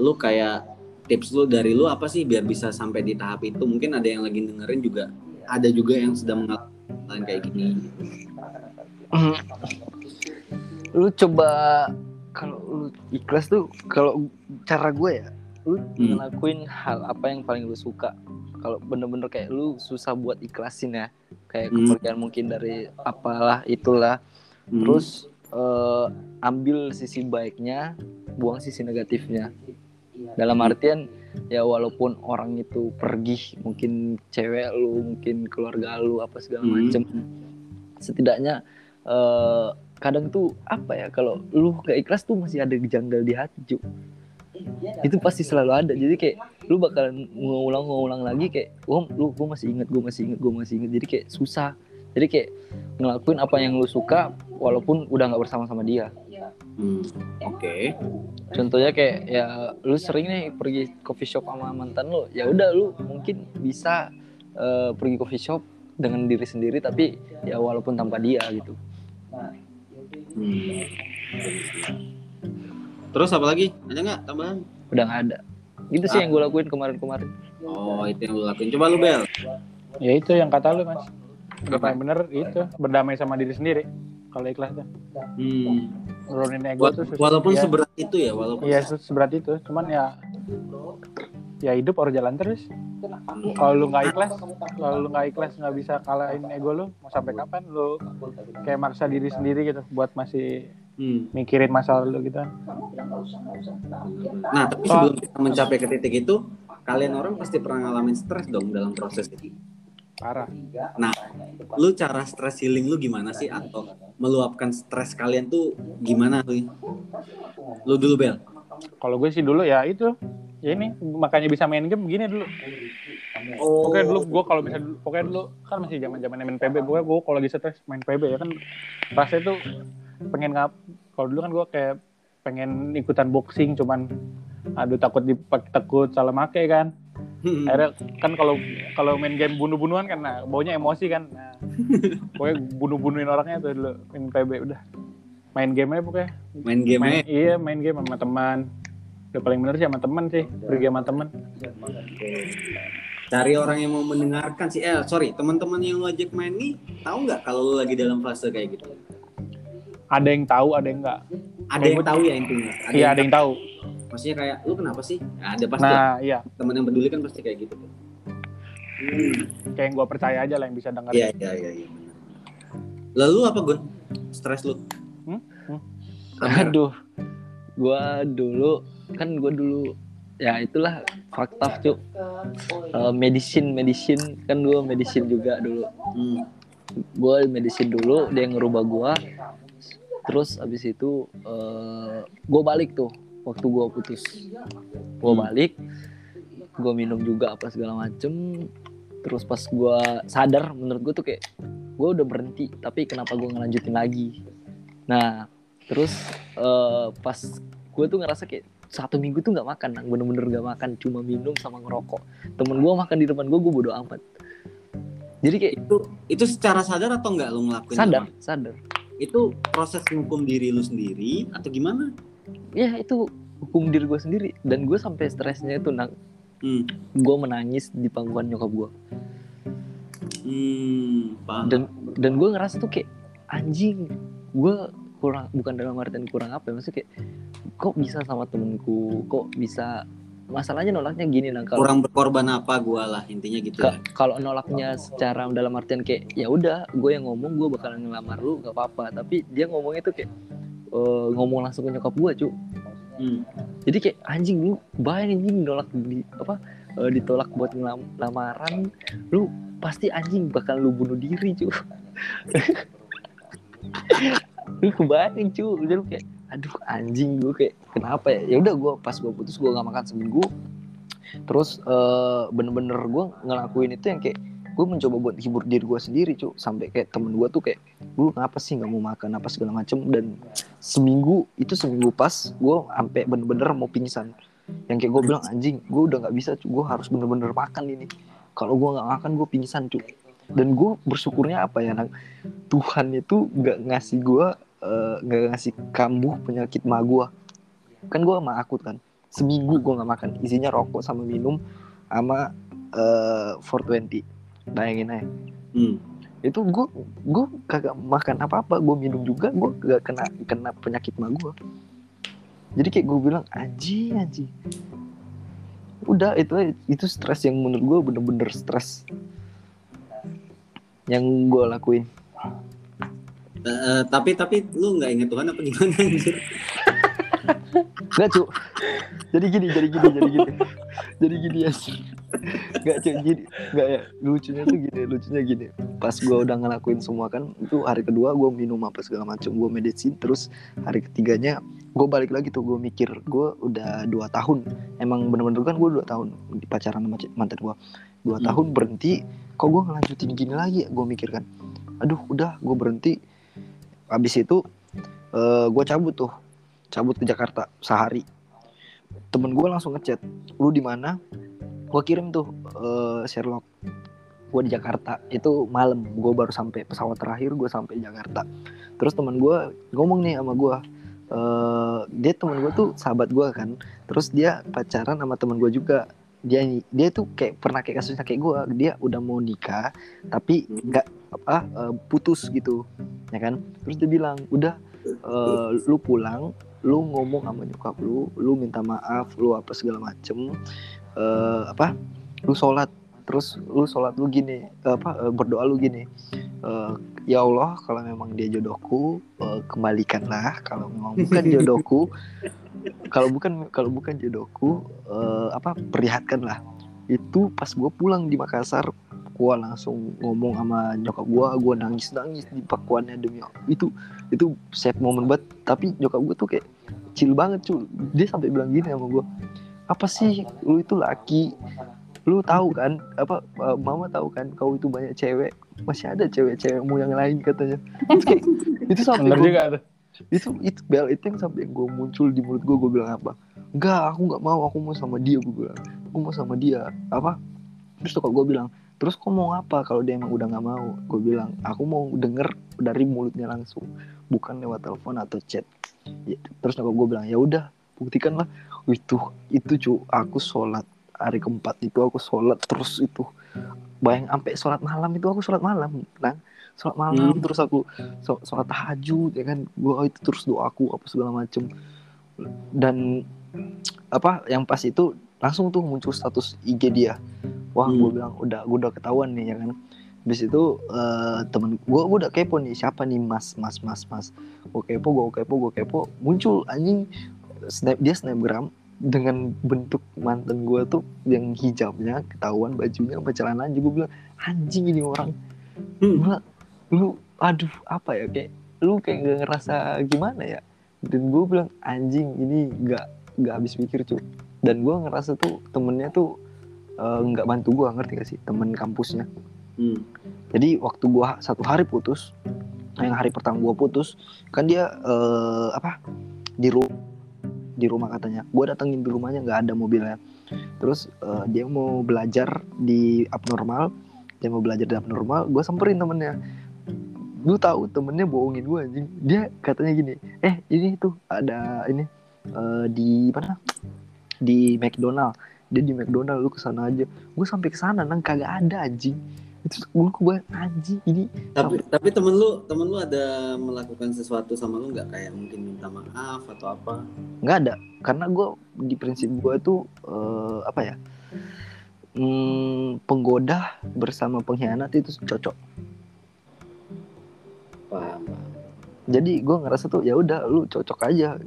A: lu kayak tips lu dari lu apa sih biar bisa sampai di tahap itu? Mungkin ada yang lagi dengerin juga, ada juga yang sedang mengalami kayak gini.
C: lu coba kalau lu ikhlas tuh kalau cara gue ya, lu
A: Hmm.
C: ngelakuin hal apa yang paling lu suka. Kalau bener-bener kayak lu susah buat ikhlasin ya, kayak
A: Hmm.
C: kepergian mungkin dari apalah itulah.
A: Hmm.
C: Terus eh, ambil sisi baiknya, buang sisi negatifnya. Dalam artian ya walaupun orang itu pergi, mungkin cewek lu, mungkin keluarga lu apa segala
A: Hmm.
C: macem. Setidaknya eh, kadang tuh apa ya kalau lu gak ikhlas tuh masih ada janggal di hati. Itu pasti selalu ada. Jadi kayak lu bakalan ngulang-ngulang lagi kayak, "Wah, lu gue masih inget, gue masih inget, gue masih inget." Jadi kayak susah. Jadi kayak ngelakuin apa yang lu suka walaupun udah nggak bersama sama dia.
A: Hmm. Oke.
C: Contohnya kayak ya lu sering nih pergi coffee shop sama mantan lu, ya udah lu mungkin bisa eh, pergi coffee shop dengan diri sendiri tapi ya walaupun tanpa dia gitu.
A: Hmm. Terus apa lagi? Ada nggak tambahan?
C: Udah nggak ada. Gitu sih yang gue lakuin kemarin-kemarin.
A: Oh itu yang lu lakuin. Coba lu bel.
B: Ya itu yang kata lu mas.
A: Apa?
B: paling bener itu berdamai sama diri sendiri. Kalau ikhlas tuh.
A: Hmm.
B: Nurunin ego
A: Wa-
B: tuh.
A: Walaupun
B: ya,
A: seberat itu ya, walaupun
B: Iya se- seberat itu. Cuman ya ya hidup harus jalan terus. Kalau lu nggak ikhlas, kalau lu nggak ikhlas nggak bisa kalahin ego lu, mau sampai kapan lu kayak maksa diri sendiri gitu buat masih
A: Hmm.
B: mikirin masa lalu gitu.
A: Nah, tapi sebelum kita mencapai ke titik itu, kalian orang pasti pernah ngalamin stres dong dalam proses ini.
B: Parah.
A: Lu cara stress healing lu gimana sih atau meluapkan stres kalian tuh gimana lu? Lu dulu Bel.
B: Kalau gue sih dulu ya itu ya ini makanya bisa main game begini dulu.
A: Oh.
B: Pokoknya dulu gue kalau bisa dulu, pokoknya dulu kan masih zaman zaman main PB, pokoknya gue kalau lagi stres main PB ya kan rasanya tuh pengen ngap. Kalau dulu kan gue kayak pengen ikutan boxing cuman aduh takut dipak takut salah make kan.
A: Hmm.
B: Akhirnya kan kalau kalau main game bunuh-bunuhan kan nah baunya emosi kan. Nah, pokoknya bunuh-bunuhin orangnya tuh dulu main PB udah. Main game aja pokoknya.
A: main game
B: Main, iya main game sama teman. Udah paling bener sih sama teman sih, pergi sama teman.
A: Cari orang yang mau mendengarkan sih. Eh, sorry, teman-teman yang lu ajak main nih, tahu nggak kalau lu lagi dalam fase kayak gitu?
B: Ada yang tahu, ada yang enggak.
A: Ada
B: Kayak
A: yang
B: gue-
A: tahu ya intinya.
B: Iya, ada yang tahu.
A: Maksudnya kayak lu kenapa sih? Nah, ada pasti ya.
B: Nah, iya,
A: teman yang peduli kan pasti kayak gitu. Hmm.
B: kayak yang gue percaya aja lah yang bisa denger.
A: Iya, iya, iya, benar. Lalu apa Gun? Stres lu?
B: Hmm? Hmm?
C: Aduh, gua dulu kan gua dulu ya itulah fakta cuk. Eh, medicine medicine. Kan gua medicine juga dulu.
A: Hmm.
C: gue medicine dulu dia ngerubah gua. Terus abis itu eh gue balik tuh waktu gua putus. Gue
A: Hmm.
C: balik gue minum juga apa segala macem. Terus pas gua sadar menurut gue tuh kayak gue udah berhenti tapi kenapa gue ngelanjutin lagi? Nah terus eh pas gue tuh ngerasa kayak satu minggu tuh nggak makan Nang. bener-bener nggak makan cuma minum sama ngerokok temen gue makan di depan gue gue bodo amat jadi kayak
A: Itu itu secara sadar atau enggak lu ngelakuin?
C: sadar
A: sama?
C: sadar
A: Itu proses menghukum diri lu sendiri atau gimana?
C: ya itu hukum diri gue sendiri dan gue sampai stresnya itu nang
A: Hmm.
C: gue menangis di pangkuan nyokap gue
A: Hmm, paham.
C: dan dan gue ngerasa tuh kayak anjing gue kurang bukan dalam artian kurang apa ya maksudnya kayak kok bisa sama temenku? Kok bisa? Masalahnya nolaknya gini nang. Kalau
A: kurang berkorban apa gua lah intinya gitu ya.
C: Ka- kalau nolaknya secara dalam artian kayak ya udah gue yang ngomong gue bakalan ngelamar lu gak apa-apa. Tapi dia ngomongnya tuh kayak eh, ngomong langsung ke nyokap gue cu.
A: Hmm.
C: jadi kayak anjing lu bayangin anjing nolak di apa eh, ditolak buat ngelam- lamaran lu pasti anjing bakal lu bunuh diri cu. Lu kebayang cu. Jadi lu kayak aduh anjing gue kayak kenapa ya? Ya udah gue pas gue putus gue gak makan seminggu terus eh, bener-bener gue ngelakuin itu yang kayak gue mencoba buat hibur diri gue sendiri cu. Sampai kayak temen gue tuh kayak lu kenapa sih nggak mau makan? Apa segala macem. Dan seminggu itu seminggu pas gue sampai bener-bener mau pingsan. Yang kayak gue bilang anjing gue udah nggak bisa gue harus bener-bener makan ini. Kalau gue nggak makan gue pingsan cuy dan gue bersyukurnya apa ya nang? Tuhan itu nggak ngasih gue eh, nggak ngasih kambuh penyakit ma gue kan gue mah akut kan. Seminggu gue nggak makan. Isinya rokok sama minum sama eh 420 bayangin aja.
A: Hmm.
C: itu gue gue kagak makan apa apa gue minum juga gue gak kena kena penyakit mah gue jadi kayak gue bilang anjing anjing. Udah itu itu stres yang menurut gue bener-bener stres yang gue lakuin
A: Eh, tapi tapi lu nggak inget Tuhan apa gimana? Anjir?
C: Gak cu Jadi gini Jadi gini Jadi gini. Jadi gini ya. Gak cu Gini. Gak ya. Lucunya tuh gini Lucunya gini. Pas gue udah ngelakuin semua kan Itu hari kedua gue minum apa segala macam Gue medicine Terus hari ketiganya Gue balik lagi tuh Gue mikir Gue udah dua tahun. Emang bener-bener kan gue dua tahun Di pacaran sama mantan gue Dua
A: Hmm.
C: tahun berhenti Kok gue ngelanjutin gini lagi ya? Gue mikir kan Aduh udah Gue berhenti Habis itu eh Gue cabut tuh. Cabut ke Jakarta sehari. Temen gue langsung ngechat lu di mana? Gue kirim tuh eh, Sherlock. Gue di Jakarta. Itu malam gue baru sampai pesawat terakhir gue sampai Jakarta. Terus temen gue ngomong nih sama gue eh dia temen gue tuh sahabat gue kan. Terus dia pacaran sama temen gue juga dia dia tuh kayak pernah kayak kasusnya kayak gue dia udah mau nikah tapi nggak apa eh, putus gitu ya kan? Terus dia bilang udah eh, lu pulang lu ngomong sama nyokap lu lu minta maaf lu apa segala macem eh apa lu sholat terus lu sholat lu gini apa eh, berdoa lu gini eh, ya Allah kalau memang dia jodohku eh, kembalikanlah. Kalau memang bukan jodohku kalau bukan kalau bukan jodohku eh, apa perlihatkanlah. Itu pas gue pulang di Makassar gue langsung ngomong sama nyokap gue gue nangis nangis di pakuannya demi itu itu sad moment banget. Tapi nyokap gue tuh kayak chill banget cuy dia sampai bilang gini sama gue apa sih lu itu laki lu tahu kan apa uh, mama tahu kan kau itu banyak cewek masih ada cewek-cewekmu yang lain katanya. Itu, kayak, itu sampai
B: Bener
C: gua-
B: juga tuh.
C: itu itu bel itu yang sampai gue muncul di mulut gue gue bilang apa? Enggak aku nggak mau aku mau sama dia gue bilang. Aku mau sama dia apa? Terus tuh gue bilang terus kau mau apa kalau dia emang udah nggak mau? Gue bilang aku mau denger dari mulutnya langsung bukan lewat telepon atau chat. Ya, terus nyokap gue bilang ya udah buktikan lah itu itu cu aku sholat hari keempat itu aku sholat terus itu. Bayang sampai sholat malam itu aku sholat malam nah sholat malam
A: Hmm.
C: terus aku sholat tahajud ya kan? Gua itu terus doaku apa segala macem. Dan apa yang pas itu langsung tuh muncul status IG dia. Wah
A: Hmm.
C: gue bilang udah gue udah ketahuan nih ya kan? Habis itu eh, temen gue gue udah kepo nih siapa nih mas mas mas mas? Gue kepo gue kepo gue kepo. Muncul anjing snap dia snapgram dengan bentuk mantan gue tuh yang hijabnya ketahuan bajunya sama celana juga gue bilang anjing ini orang
A: Hmm.
C: Gua, lu aduh apa ya kayak lu kayak gak ngerasa gimana ya dan gue bilang anjing ini gak gak habis pikir cuy dan gue ngerasa tuh temennya tuh eh, nggak bantu gue ngerti gak sih temen kampusnya
A: Hmm.
C: jadi waktu gua satu hari putus yang hari pertama gua putus kan dia eh, apa di rumah di rumah katanya. Gua datengin di rumahnya nggak ada mobilnya. Terus eh, dia mau belajar di abnormal. Dia mau belajar di abnormal gua samperin temennya. Lu tahu temennya bohongin gua anjing. Dia katanya gini eh ini tuh ada ini eh, di mana? Di McDonald. Dia di McDonald lu ke sana aja. Gue sampai ke sana nang kagak ada anjing itu gue gue anjing ini.
A: Tapi tapi temen lu temen lu ada melakukan sesuatu sama lu nggak? Kayak mungkin minta maaf atau apa?
C: nggak ada. Karena gue di prinsip gue tuh eh, apa ya hmm, penggoda bersama pengkhianat itu cocok.
A: Paham.
C: jadi gue ngerasa tuh ya udah lu cocok aja.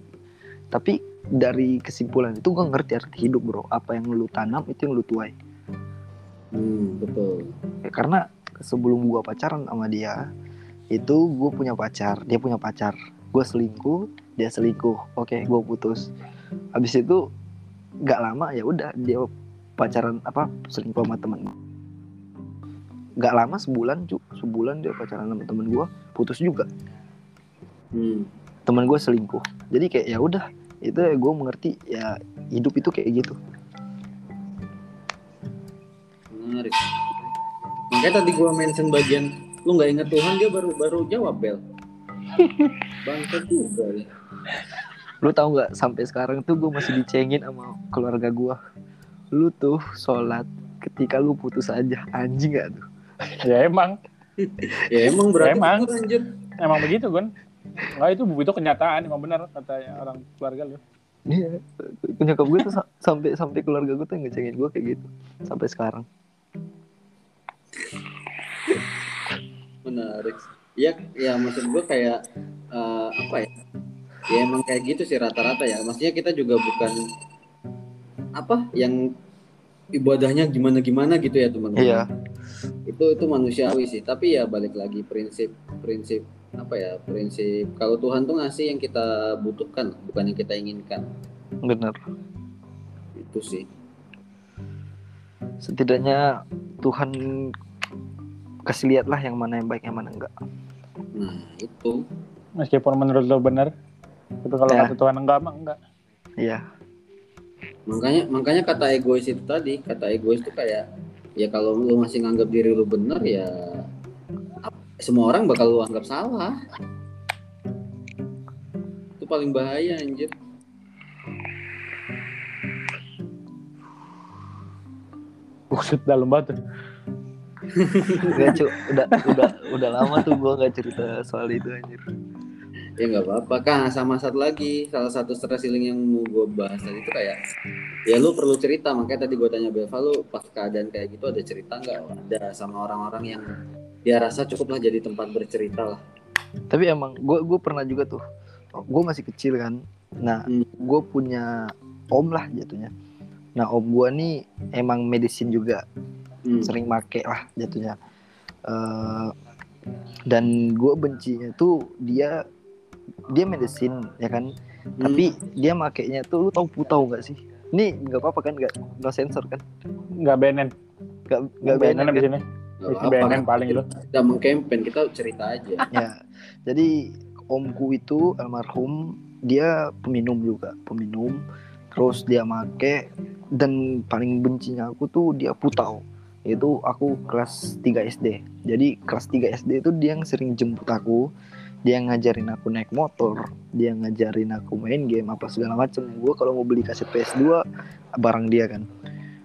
C: Tapi dari kesimpulan itu gue ngerti arti hidup bro. Apa yang lu tanam itu yang lu tuai
A: Hmm, betul.
C: Ya, karena sebelum gue pacaran sama dia itu gue punya pacar dia punya pacar. Gue selingkuh dia selingkuh. Oke gue putus. Habis itu nggak lama ya udah dia pacaran apa selingkuh sama temen. Nggak lama sebulan cu sebulan dia pacaran sama temen gue putus juga.
A: Hmm.
C: temen gue selingkuh. Jadi kayak ya udah itu ya gue mengerti ya hidup itu kayak gitu
A: menarik makanya tadi gua mention bagian lu nggak inget Tuhan dia baru baru jawab bel. Bangsa juga ya.
C: lu tahu nggak sampai sekarang tuh gue masih dicengin sama keluarga gue lu tuh sholat ketika lu putus aja anjing gak tuh?
B: Ya emang.
A: Ya emang berarti
B: Emang.
A: itu, anjir
B: emang begitu Gun. Enggak itu itu kenyataan emang benar kata orang keluarga lu.
C: Iya, nyokap gue tuh sa- sampai sampai keluarga gue tuh ngecengin gue kayak gitu sampai sekarang.
A: Menarik. Ya ya maksud gua kayak eh, apa ya? Ya emang kayak gitu sih rata-rata ya. Maksudnya kita juga bukan apa yang ibadahnya gimana gimana gitu ya teman-teman.
C: Iya,
A: itu itu manusiawi sih. Tapi ya balik lagi prinsip prinsip apa ya prinsip kalau Tuhan tuh ngasih yang kita butuhkan bukan yang kita inginkan.
C: Bener.
A: itu sih
C: Setidaknya Tuhan kasih lihat lah yang mana yang baik yang mana enggak.
A: nah itu.
B: Meskipun menurut lu benar tapi kalau
C: Ya.
B: kata Tuhan enggak mah enggak.
C: Iya,
A: makanya makanya kata egois itu tadi kata egois itu kayak ya kalau lu masih nganggap diri lu bener ya semua orang bakal lu anggap salah. Itu paling bahaya anjir
B: buset dalam batu
C: Enggak cu, udah udah udah lama tuh gue nggak cerita soal itu anjir.
A: ya nggak apa-apa kan sama satu lagi salah satu stress healing yang mau gue bahas tadi itu kayak ya lu perlu cerita makanya tadi gue tanya Belva lu pas keadaan kayak gitu ada cerita nggak ada sama orang-orang yang dia rasa cukuplah jadi tempat bercerita lah
C: Tapi emang gue gue pernah juga tuh, gue masih kecil kan. Nah,
A: Hmm.
C: gue punya om lah jatuhnya. Nah om gue nih emang medicine juga.
A: Hmm.
C: sering make lah jatuhnya. Eh, dan gue bencinya tuh dia dia medicine ya kan?
A: Hmm.
C: tapi dia makainya tuh lu tahu putau nggak sih? Ini nggak apa-apa kan? Nggak no sensor kan?
B: Enggak benen.
C: Nggak nggak
B: enggak
C: benen
B: benen di
C: kan?
B: sini
A: Nggak
B: itu benen paling lu
A: kita mengkampen kita cerita aja.
C: Ya jadi omku itu almarhum dia peminum juga peminum terus dia make dan paling bencinya aku tuh dia putau. Itu aku kelas 3 SD jadi kelas 3 SD itu dia yang sering jemput aku. Dia ngajarin aku naik motor. Dia ngajarin aku main game apa segala macem. Gue kalau mau beli kaset PS2 barang dia kan.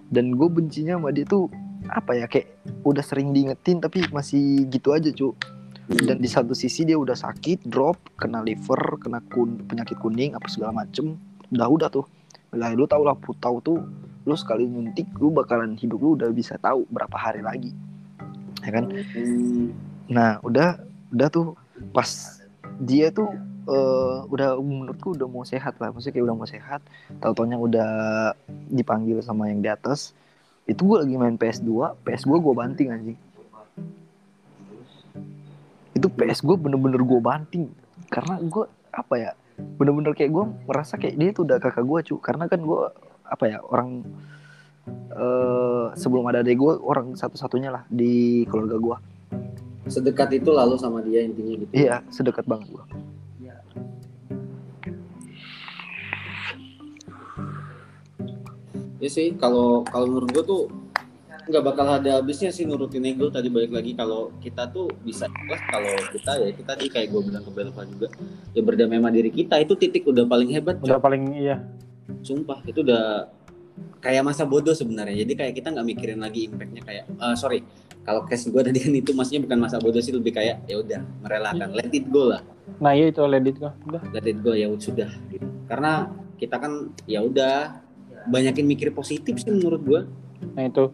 C: Dan gue bencinya sama dia tuh apa ya kayak udah sering diingetin tapi masih gitu aja cu. Dan di satu sisi dia udah sakit drop kena liver kena kun, penyakit kuning apa segala macem. Udah udah tuh lah lu tau lah putau tuh lu sekali nyuntik lu bakalan hidup lu udah bisa tahu berapa hari lagi. Ya kan?
A: Hmm.
C: nah udah udah tuh pas dia tuh eh, udah menurutku udah mau sehat lah. Maksudnya kayak udah mau sehat tahu taunya udah dipanggil sama yang di atas. Itu gue lagi main PS2 PS gue gue banting anjing. Itu PS gue bener-bener gue banting. Karena gue apa ya bener-bener kayak gue merasa kayak dia tuh udah kakak gue cu. Karena kan gue apa ya orang eh sebelum ada adek gue orang satu-satunya lah di keluarga gue
A: sedekat itu lalu sama dia intinya gitu.
C: Iya sedekat banget gue
A: ya sih kalau kalau menurut gue tuh nggak bakal ada habisnya sih nurutin ego tadi balik lagi. Kalau kita tuh bisa ikhlas kalau kita ya kita tadi kayak gue bilang ke Belva juga ya berdamai sama diri kita itu titik udah paling hebat
B: udah
A: Cok.
B: paling iya.
A: Sumpah itu udah kayak masa bodoh sebenarnya. Jadi kayak kita nggak mikirin lagi impactnya kayak eh, sorry kalau case gue tadi kan itu maksudnya bukan masa bodoh sih lebih kayak ya udah merelakan. Let it go lah.
B: Nah iya itu ledit kok udah.
A: Let it go ya sudah gitu. karena kita kan ya udah banyakin mikir positif sih menurut gue
B: nah itu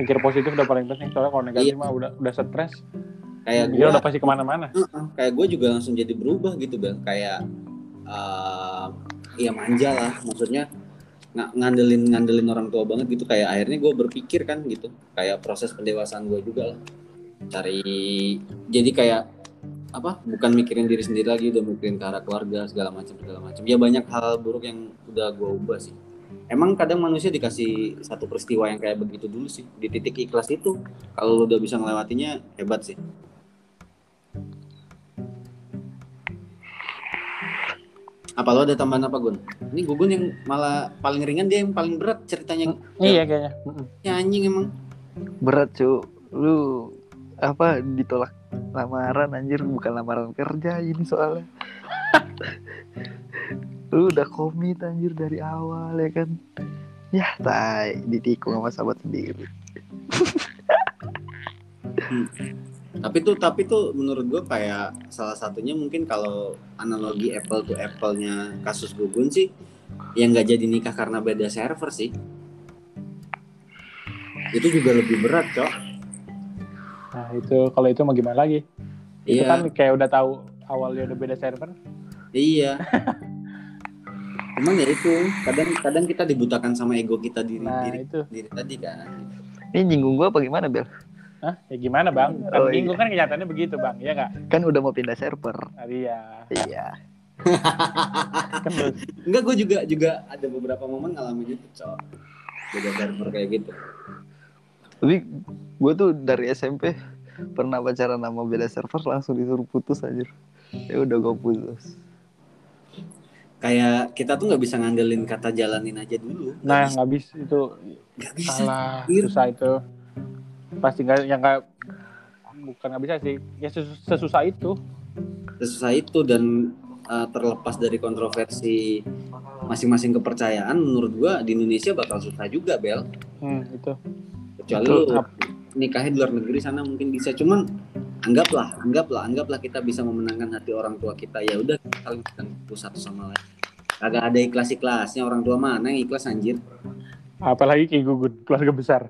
B: mikir positif udah paling penting soalnya kalau negatif
A: Iya.
B: mah udah udah stres.
A: Kayak
B: dia
A: gue
B: udah pasti ke mana-mana.
A: Heeh, kayak gue juga langsung jadi berubah gitu bel. Kayak eh ya manja lah. Maksudnya ng- ngandelin ngandelin orang tua banget gitu. Kayak akhirnya gue berpikir kan gitu. Kayak proses pendewasaan gue juga lah. Cari jadi kayak apa bukan mikirin diri sendiri lagi udah mikirin ke arah keluarga segala macam segala macam. Ya banyak hal buruk yang udah gue ubah sih emang kadang manusia dikasih satu peristiwa yang kayak begitu dulu sih di titik ikhlas itu kalau lu udah bisa melewatinya hebat sih Apa lo ada tambahan apa Gun? Ini Gugun yang malah paling ringan dia yang paling berat ceritanya.
B: Iya kayaknya.
A: Ya anjing emang.
C: berat cu lu apa ditolak lamaran anjir bukan lamaran kerja ini soalnya lu udah komit anjir dari awal ya kan ya tai ditikung sama sahabat sendiri
A: Tapi tuh tapi tuh menurut gue kayak salah satunya mungkin kalau analogi apple to apple-nya kasus Gugun sih yang nggak jadi nikah karena beda server sih. Itu juga lebih berat, Cok.
B: Nah itu kalau itu mau gimana lagi? Itu
A: Iya,
B: kan kayak udah tahu awalnya udah beda server.
A: iya. Cuman ya itu, kadang kadang kita dibutakan sama ego kita diri
B: Nah
A: diri,
B: itu.
A: diri tadi kan.
C: ini nyinggung gua apa gimana bel
B: Hah? Ya gimana bang? Kan
C: Oh,
B: minggu kan kenyataannya begitu bang, ya nggak?
C: kan udah mau pindah server
B: Nah, iya.
C: iya
B: Kan
A: Enggak, gue juga juga ada beberapa momen ngalamin itu, Cok. Beda server kayak gitu.
C: tapi gua tuh dari SMP pernah pacaran sama beda server langsung disuruh putus aja ya udah gua putus
A: Kayak kita tuh nggak bisa ngandelin kata jalanin aja dulu.
B: Nah
A: bisa.
B: nggak bisa itu
A: Nggak bisa.
B: salah
A: anjir.
B: susah itu. Pasti nggak yang nggak bukan nggak bisa sih. Ya sesus- sesusah itu.
A: sesusah itu dan uh, terlepas dari kontroversi masing-masing kepercayaan menurut gua di Indonesia bakal susah juga Bel
B: Hmm, itu.
A: kecuali lu nikahnya di luar negeri sana mungkin bisa cuman anggaplah anggaplah anggaplah kita bisa memenangkan hati orang tua kita ya udah kita saling bantu satu sama lain kagak ada ikhlas ikhlasnya orang tua mana yang ikhlas anjir
B: Apalagi kayak gugun keluarga besar.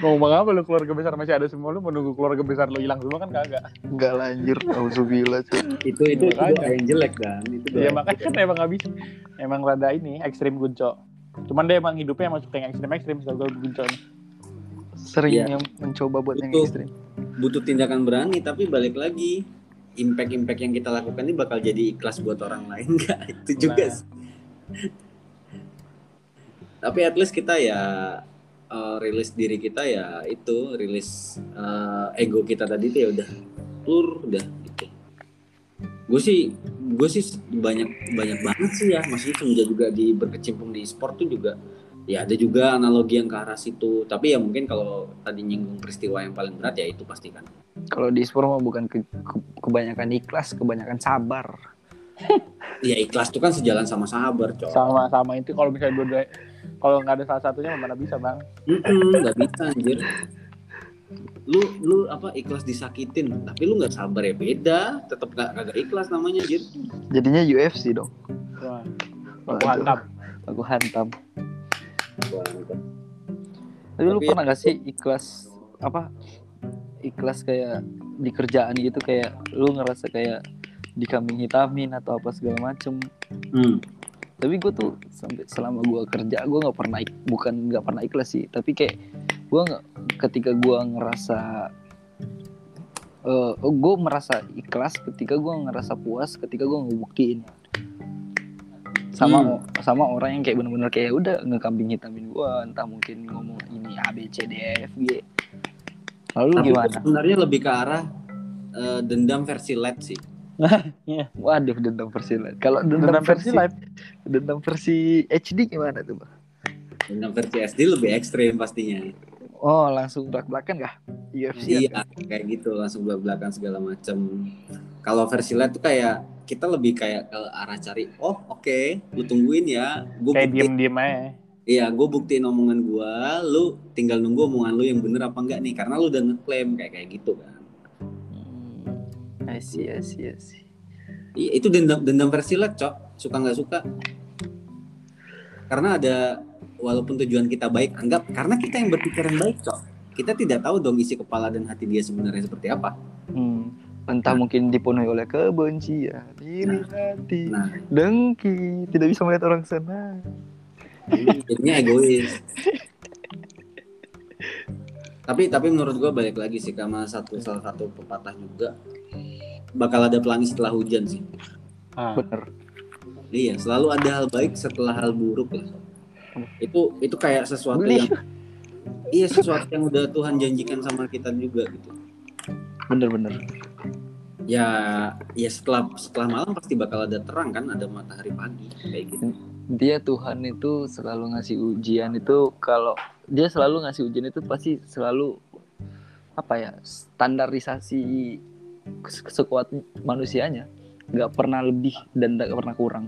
B: Ngomong apa lu keluarga besar masih ada semua lu menunggu keluarga besar lu hilang semua kan kagak.
C: enggak lanjut Alhamdulillah
A: itu itu, itu
B: Makanya.
A: yang jelek kan itu
B: Ya makanya kan emang bisa. Emang rada ini ekstrim gunco. Cuman dia emang hidupnya emang suka yang ekstrim ekstrim gue gunco nih.
C: Sering
A: Iya.
C: yang mencoba buat yang
A: Itu.
C: ekstrim
A: butuh tindakan berani tapi balik lagi impact impact yang kita lakukan ini bakal jadi ikhlas buat orang lain nggak itu juga
B: Nah.
A: sih. tapi at least kita ya uh, rilis diri kita ya itu rilis uh, ego kita tadi tuh ya udah tur udah gitu gue sih gue sih banyak banyak banget sih ya maksudnya semenjak juga di berkecimpung di sport tuh juga ya ada juga analogi yang ke arah situ. Tapi ya mungkin kalau tadi nyinggung peristiwa yang paling berat ya itu pasti kan.
C: Kalau di sport mah bukan ke- ke- kebanyakan ikhlas kebanyakan sabar.
A: Ya ikhlas itu kan sejalan sama sabar cok.
B: Sama sama itu kalau misalnya dua kalau nggak ada salah satunya mana bisa bang.
A: Nggak bisa anjir. Lu lu apa ikhlas disakitin tapi lu nggak sabar ya beda. Tetap gak kagak ikhlas namanya anjir.
C: Jadinya UFC dong.
B: Wah, Aku hantam.
C: aku hantam
A: Wah,
C: tapi lu
A: Tapi-
C: pernah gak sih ikhlas apa ikhlas kayak di kerjaan gitu kayak lu ngerasa kayak dikambing hitamin atau apa segala macem?
A: Hmm.
C: tapi gue tuh sampai selama gue kerja gue nggak pernah bukan nggak pernah ikhlas sih tapi kayak gue nggak ketika gue ngerasa eh gue merasa ikhlas ketika gue ngerasa puas ketika gue ngebuktiin sama sama orang yang kayak bener-bener kayak udah ngekambing hitamin gue entah mungkin ngomong ini A B C D E F G. Lalu
A: tapi
C: gimana?
A: sebenarnya lebih ke arah eh, dendam versi LED sih.
C: Waduh dendam versi live kalau dendam,
B: Dendam versi
C: versi
B: live.
C: dendam versi HD gimana tuh bang?
A: Dendam versi SD lebih ekstrim pastinya.
C: Oh langsung belak belakan kah UFC
A: iya kayak gitu langsung belak belakan segala macem. Kalau versi LED tuh kayak kita lebih kayak ke arah cari oh oke lu tungguin ya gue
B: Kayak
A: buktiin
B: diem diem aja.
A: Iya, gue buktiin omongan gue, lu tinggal nunggu omongan lu yang bener apa enggak nih, karena lu udah ngeklaim kayak kayak gitu kan.
C: Hmm, I see, I see, I see.
A: Iya, itu dendam dendam versi cok. Suka nggak suka. Karena ada walaupun tujuan kita baik, anggap karena kita yang berpikiran baik, cok. Kita tidak tahu dong isi kepala dan hati dia sebenarnya seperti apa.
C: Hmm, entah mungkin dipenuhi oleh kebencian, iri hati,
A: Nah,
C: dengki, tidak bisa melihat orang senang.
A: jadinya egois. tapi tapi menurut gue balik lagi sih karena satu salah satu pepatah juga bakal ada pelangi setelah hujan sih.
B: Ah,
C: Bener.
A: Iya, selalu ada hal baik setelah hal buruk lah. Itu itu kayak sesuatu
C: Beli.
A: yang iya sesuatu yang udah Tuhan janjikan sama kita juga gitu.
C: Bener, bener.
A: Ya ya setelah setelah malam pasti bakal ada terang kan ada matahari pagi kayak gitu.
C: Dia Tuhan itu selalu ngasih ujian itu kalau dia selalu ngasih ujian itu pasti selalu apa ya standarisasi se- sekuat manusianya. Nggak pernah lebih dan nggak pernah kurang.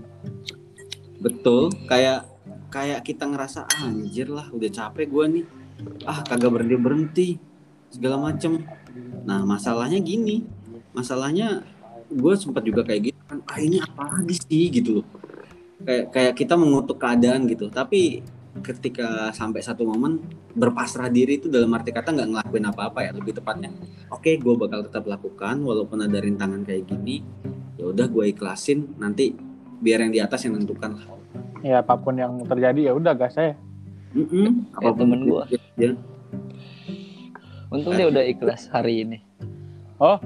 A: Betul kayak kayak kita ngerasa "Ah, anjir lah udah capek gua nih. Ah kagak berhenti berhenti segala macem. Nah masalahnya gini masalahnya gue sempat juga kayak gitu kan ah ini apa lagi sih gitu loh kayak kayak kita mengutuk keadaan gitu tapi ketika sampai satu momen berpasrah diri itu dalam arti kata nggak ngelakuin apa-apa ya lebih tepatnya oke gue bakal tetap lakukan walaupun ada rintangan kayak gini ya udah gue ikhlasin nanti biar yang di atas yang nentukan lah
B: ya apa pun yang terjadi ya udah gas saya
A: Mm-mm.
C: Kayak temen gua.
A: ya.
C: untung dia udah ikhlas hari ini
B: Oh.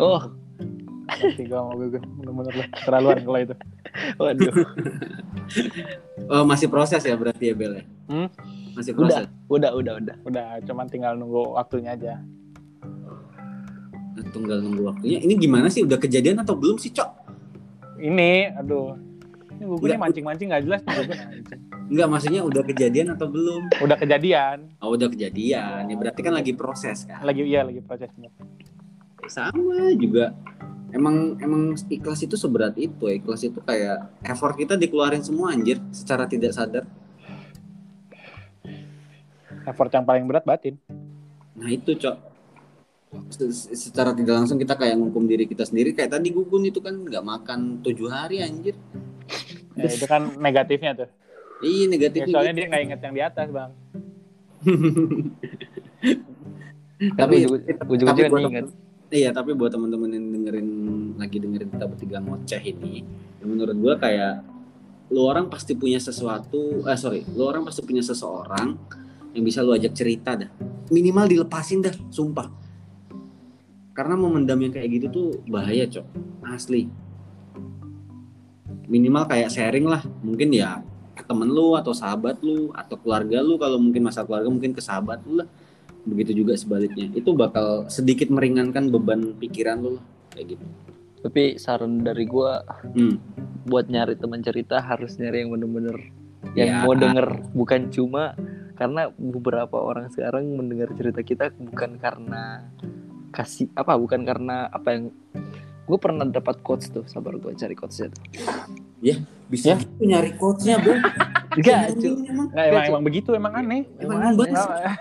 C: Oh.
B: Tiga mobil gue bener-bener lah terlaluan kalau itu.
C: Waduh.
A: Oh masih proses ya berarti ya Bel ya?
B: Hmm?
A: masih
C: udah
A: proses?
C: udah udah udah.
B: Udah cuman tinggal nunggu waktunya aja.
A: Tunggal nunggu waktunya. Ini gimana sih? Udah kejadian atau belum sih cok?
B: Ini aduh. Ini gue mancing-mancing nggak jelas.
A: Enggak maksudnya udah kejadian atau belum?
B: Udah kejadian.
A: Oh udah kejadian. Ya berarti kan lagi proses kan?
B: Lagi iya lagi prosesnya
A: sama juga. Emang emang ikhlas itu seberat itu ya. ikhlas itu kayak effort kita dikeluarin semua anjir secara tidak sadar.
B: Effort yang paling berat batin.
A: Nah itu cok. Se- secara tidak langsung kita kayak nghukum diri kita sendiri. Kayak tadi gugun itu kan nggak makan tujuh hari anjir.
B: Ya, itu kan negatifnya tuh.
A: Iya
B: ya,
A: negatifnya
B: soalnya
A: gitu.
B: dia nggak inget yang di atas bang.
C: Tapi ujung-ujungnya
A: buat
C: inget
A: Iya, tapi buat teman-teman yang dengerin lagi dengerin kita bertiga ngoceh ini, ya menurut gua kayak lu orang pasti punya sesuatu, eh sorry, lu orang pasti punya seseorang yang bisa lu ajak cerita dah. Minimal dilepasin dah, sumpah. Karena memendam yang kayak gitu tuh bahaya, Cok. Asli. Minimal kayak sharing lah, mungkin ya temen lu atau sahabat lu atau keluarga lu kalau mungkin masa keluarga mungkin ke sahabat lu lah begitu juga sebaliknya itu bakal sedikit meringankan beban pikiran lo kayak gitu
C: tapi saran dari gua
A: hmm.
C: buat nyari teman cerita harus nyari yang bener-bener yang
A: Ya.
C: mau denger bukan cuma karena beberapa orang sekarang mendengar cerita kita bukan karena kasih apa bukan karena apa yang gue pernah dapat quotes tuh sabar gue cari quotesnya tuh
A: bisa
B: Ya.
A: gitu nyari quotesnya bro
C: enggak
A: emang
B: nggak emang emang begitu emang aneh
A: emang
C: Emang aneh.
A: gua,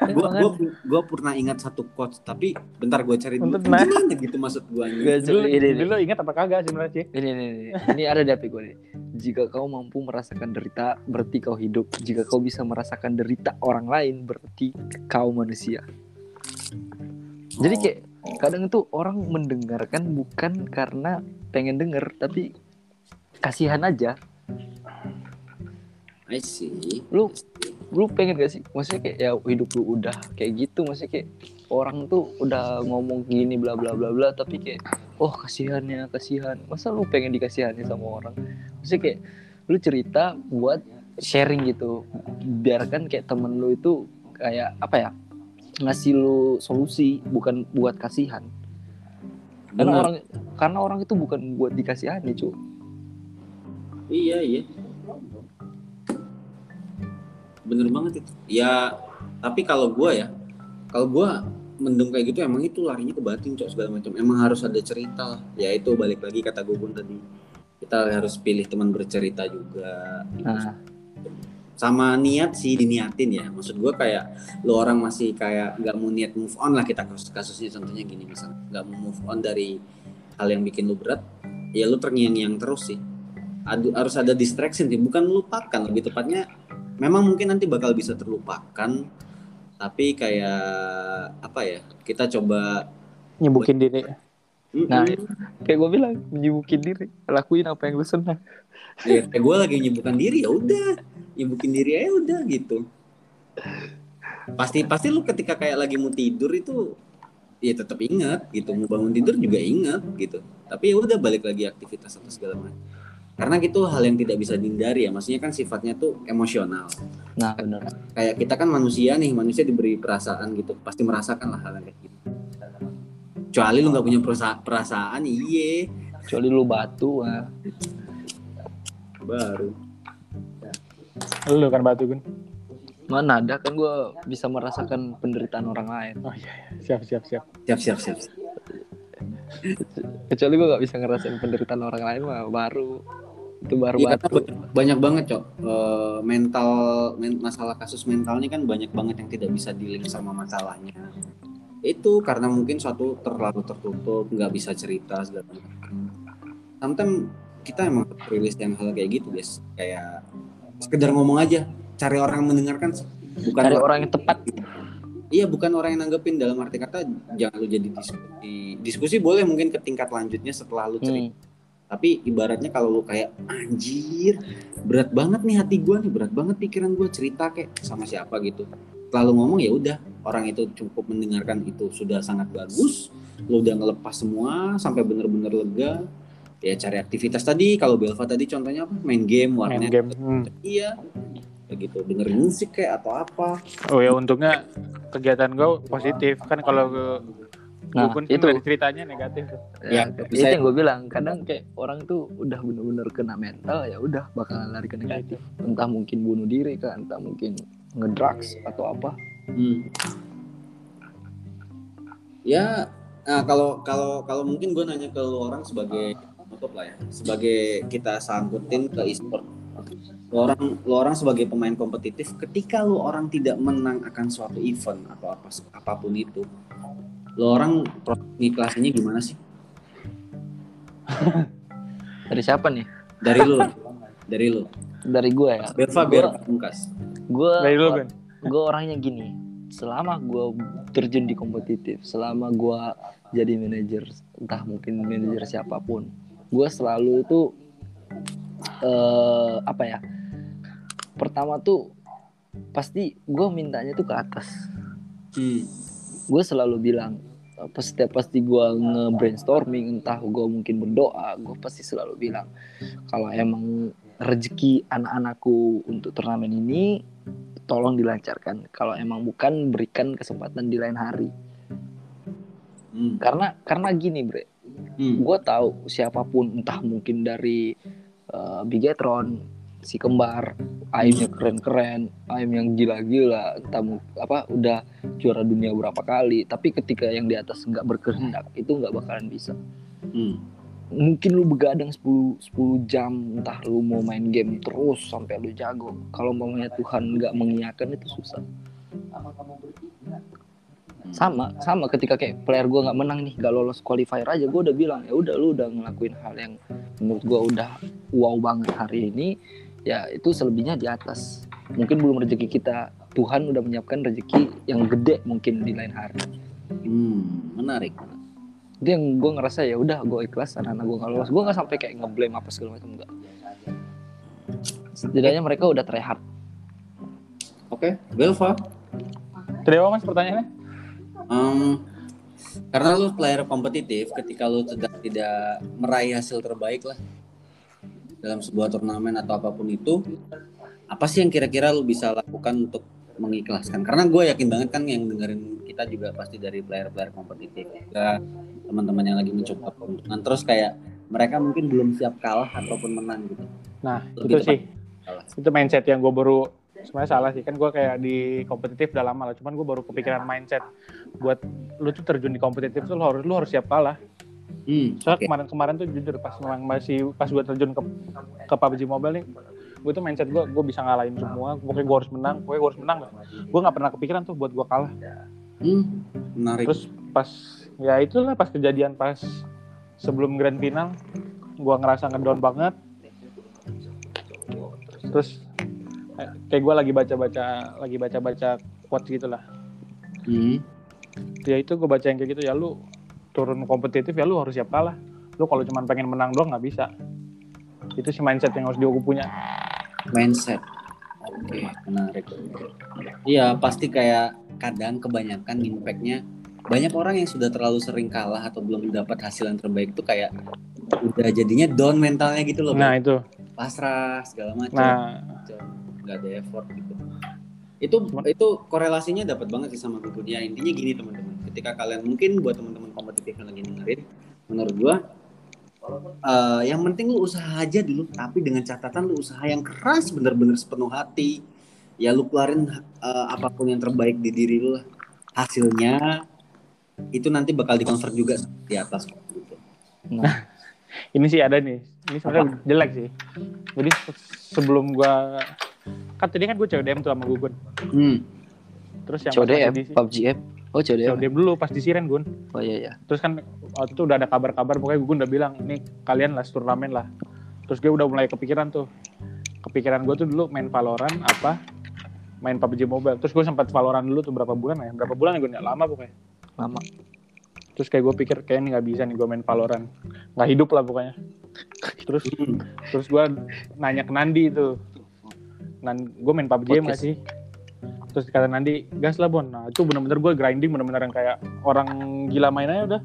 C: Emang
A: gua, gua pernah ingat satu quotes tapi bentar gue cari dulu
B: nah.
A: gimana gitu maksud gua
C: Enggak, Cok.
B: dulu,
C: ini, ini,
B: dulu ingat apa kagak sebenarnya sih
C: ini, ini, ini, ini ada di HP gue nih. Jika kau mampu merasakan derita, berarti kau hidup. Jika kau bisa merasakan derita orang lain, berarti kau manusia. Jadi kayak kadang itu orang mendengarkan bukan karena pengen denger, tapi kasihan aja.
A: I see
C: Lu lu pengen gak sih? Maksudnya kayak ya hidup lu udah kayak gitu, maksudnya kayak orang tuh udah ngomong gini bla bla bla bla, tapi kayak oh kasihannya kasihan. Masa lu pengen dikasihani sama orang? Maksudnya kayak lu cerita buat sharing gitu, biarkan kayak temen lu itu kayak apa ya ngasih lu solusi bukan buat kasihan. Karena orang karena orang itu bukan buat dikasihani cu.
A: iya iya bener banget itu. Ya tapi kalau gua ya kalau gua mendem kayak gitu emang itu larinya ke batin cok segala macam. Emang harus ada cerita lah. Ya itu balik lagi kata Gugun tadi. Kita harus pilih teman bercerita juga
C: Nah,
A: sama niat sih diniatin ya. Maksud gua kayak lo orang masih kayak nggak mau niat move on lah kita kasus kasusnya. Contohnya gini misalnya nggak mau move on dari hal yang bikin lo berat ya lo terngiang-ngiang terus sih. Adu- harus ada distraction sih. Bukan lupakan lebih tepatnya memang mungkin nanti bakal bisa terlupakan tapi kayak apa ya kita coba
B: nyebukin diri.
C: Nah,
A: Mm-mm.
C: kayak gue bilang menyibukin diri, lakuin apa yang lu senang.
A: ya, kayak gue lagi nyibukan diri ya udah. Nyibukin diri aja udah gitu. Pasti pasti lu ketika kayak lagi mau tidur itu ya tetap ingat gitu. Mau bangun tidur juga ingat gitu. Tapi ya udah balik lagi aktivitas atau segala macam karena gitu hal yang tidak bisa dihindari ya maksudnya kan sifatnya tuh emosional
C: Nah, benar.
A: kayak kita kan manusia nih manusia diberi perasaan gitu pasti merasakan lah hal yang kayak gitu kecuali lu nggak punya perasa- perasaan iye
C: kecuali lu batu ah.
A: baru
B: Lu kan batu Gun.
C: mana ada kan gue bisa merasakan penderitaan orang lain
B: Oh iya, iya. siap siap siap.
A: siap siap siap
C: kecuali gue gak bisa ngerasain penderitaan orang lain mah baru. Itu baru
A: karena
C: batu
A: banyak, banget cok. Eh, mental men- masalah kasus mentalnya kan banyak banget yang tidak bisa di-link sama masalahnya. Itu karena mungkin suatu terlalu tertutup nggak bisa cerita segala macam. Sometimes kita emang rilis yang hal kayak gitu guys kayak sekedar ngomong aja cari orang yang mendengarkan bukan
C: cari orang yang tepat
A: Iya bukan orang yang nanggepin. Dalam arti kata jangan lu jadi diskusi. Diskusi boleh mungkin ke tingkat lanjutnya setelah lu cerita.
C: Hmm.
A: tapi ibaratnya kalau lu kayak anjir berat banget nih hati gua nih berat banget pikiran gua cerita kayak sama siapa gitu. Lalu ngomong ya udah orang itu cukup mendengarkan itu sudah sangat bagus. Lu udah ngelepas semua sampai bener-bener lega. Ya cari aktivitas tadi. Kalau Belva tadi contohnya apa? Main game
B: Main
A: warnet
B: game. Hmm.
A: iya gitu. Dengerin musik kayak atau apa.
B: Oh ya untungnya kegiatan gue positif. Kan kalau gue
C: nah
B: pun
C: itu.
B: dari ceritanya negatif tuh.
C: ya,
A: Ya,
C: itu yang gue bilang. Kadang kayak orang tuh udah bener-bener kena mental ya udah bakalan lari ke negatif. Entah mungkin bunuh diri kan entah mungkin ngedrugs atau apa.
A: Hmm. Ya, nah kalau kalau kalau mungkin gue nanya ke lu orang sebagai lah ya, sebagai kita sangkutin ke e-sport. Lu orang lu orang sebagai pemain kompetitif, ketika lu orang tidak menang akan suatu event atau apa apa pun itu, lu orang ngiklasinnya gimana sih?
C: dari siapa nih
A: Dari lu, dari lu.
C: dari gue ya
A: Belva biar pungkas.
C: gue
B: Dari dulu kan.
C: gue orangnya gini selama gue terjun di kompetitif selama gue jadi manajer entah mungkin manajer siapa pun gue selalu itu eh apa ya pertama tuh pasti gue mintanya tuh ke atas
A: Hmm.
C: gue selalu bilang setiap pasti gue nge-brainstorming entah gue mungkin berdoa gue pasti selalu bilang kalau emang rezeki anak-anakku untuk turnamen ini tolong dilancarkan kalau emang bukan berikan kesempatan di lain hari
A: Hmm.
C: karena karena gini bre
A: Hmm.
C: gue tahu siapa pun entah mungkin dari uh, Bigetron si kembar Aimnya keren-keren Aim yang gila-gila entah apa udah juara dunia berapa kali tapi ketika yang di atas nggak berkehendak itu nggak bakalan bisa.
A: Hmm.
C: mungkin lu begadang 10 10 jam entah lu mau main game terus sampai lu jago. Kalau maunya Tuhan nggak mengiyakan itu susah. Sama sama ketika kayak player gue nggak menang nih nggak lolos qualifier aja gue udah bilang ya udah lu udah ngelakuin hal yang menurut gue udah wow banget hari ini ya itu selebihnya di atas mungkin belum rezeki kita Tuhan udah menyiapkan rezeki yang gede mungkin di lain hari
A: Hmm. Menarik.
C: itu yang gue ngerasa ya udah gue ikhlas anak-anak gue nggak lolos gue nggak sampai kayak ngeblame apa segala macam enggak setidaknya mereka udah terlihat
A: Oke, Belva.
B: Tadi apa mas pertanyaannya?
A: Em, karena lu player kompetitif, ketika lu tidak tidak meraih hasil terbaik lah dalam sebuah turnamen atau apa pun itu, apa sih yang kira-kira lu bisa lakukan untuk mengikhlaskan? Karena gue yakin banget kan yang dengerin kita juga pasti dari player-player kompetitif, juga teman-teman yang lagi mencoba keuntungan. Terus kayak mereka mungkin belum siap kalah ataupun menang gitu.
B: Nah
A: Lebih
B: itu sih
A: Salah.
B: itu mindset yang gue baru sebenarnya salah sih kan gue kayak di kompetitif udah lama lah cuman gue baru kepikiran mindset buat lu tuh terjun di kompetitif tuh lu harus lu harus siap kalah
A: Hmm,
B: soalnya kemarin-kemarin tuh jujur pas memang masih pas gue terjun ke ke PUBG Mobile nih gue tuh mindset gue gue bisa ngalahin semua. Pokoknya gue harus menang pokoknya gue harus menang. Lah gue nggak pernah kepikiran tuh buat gue kalah.
A: Hmm, menarik.
B: terus pas ya itulah pas kejadian pas sebelum grand final gue ngerasa ngedown banget. Terus eh, kayak gue lagi baca-baca lagi baca-baca quotes gitu lah
A: Hmm,
B: ya itu gue baca yang kayak gitu ya lu turun kompetitif ya lu harus siap kalah lu kalau cuma pengen menang doang nggak bisa itu sih mindset yang harus dia punya
A: mindset. Oke, menarik. Iya, pasti kayak kadang kebanyakan impact-nya banyak orang yang sudah terlalu sering kalah atau belum dapat hasil yang terbaik tuh kayak udah jadinya down mentalnya gitu loh.
B: nah
A: Bang.
B: itu
A: pasrah segala macam.
B: nah
A: nggak ada effort gitu. Itu itu korelasinya dapat banget sih sama bukunya. Intinya gini teman-teman. Ketika kalian mungkin buat teman-teman kompetitif yang lagi dengerin menurut gua eh, yang penting lu usaha aja dulu tapi dengan catatan lu usaha yang keras bener-bener sepenuh hati. Ya lu keluarin eh, apa pun yang terbaik di diri lu lah. Hasilnya itu nanti bakal dikonvert juga di atas. Gitu.
C: Nah,
B: ini sih ada nih. Ini sebenarnya jelek sih. Jadi se- sebelum gua kan tadi kan gue CODM tuh sama Gugun.
A: Hmm.
B: terus yang
C: CODM, PUBG M. Oh, CODM.
B: CODM dulu pas di Siren Gun.
C: Oh iya iya.
B: terus kan waktu itu udah ada kabar-kabar pokoknya Gugun udah bilang ini kalian lah turnamen lah. Terus gue udah mulai kepikiran tuh. Kepikiran gue tuh dulu main Valorant apa? Main PUBG Mobile. Terus gue sempat Valorant dulu tuh berapa bulan ya? Berapa bulan ya gue lama pokoknya.
C: Lama.
B: terus kayak gue pikir kayak ini nggak bisa nih gue main Valorant. Nggak hidup lah pokoknya. Terus
A: Hmm.
B: terus gue nanya ke Nandi itu Nan, gue main PUBG nggak
C: Podcast.
B: sih terus kata Nandi gas lah Bon. Nah itu bener-bener gue grinding bener-bener yang kayak orang gila main aja udah.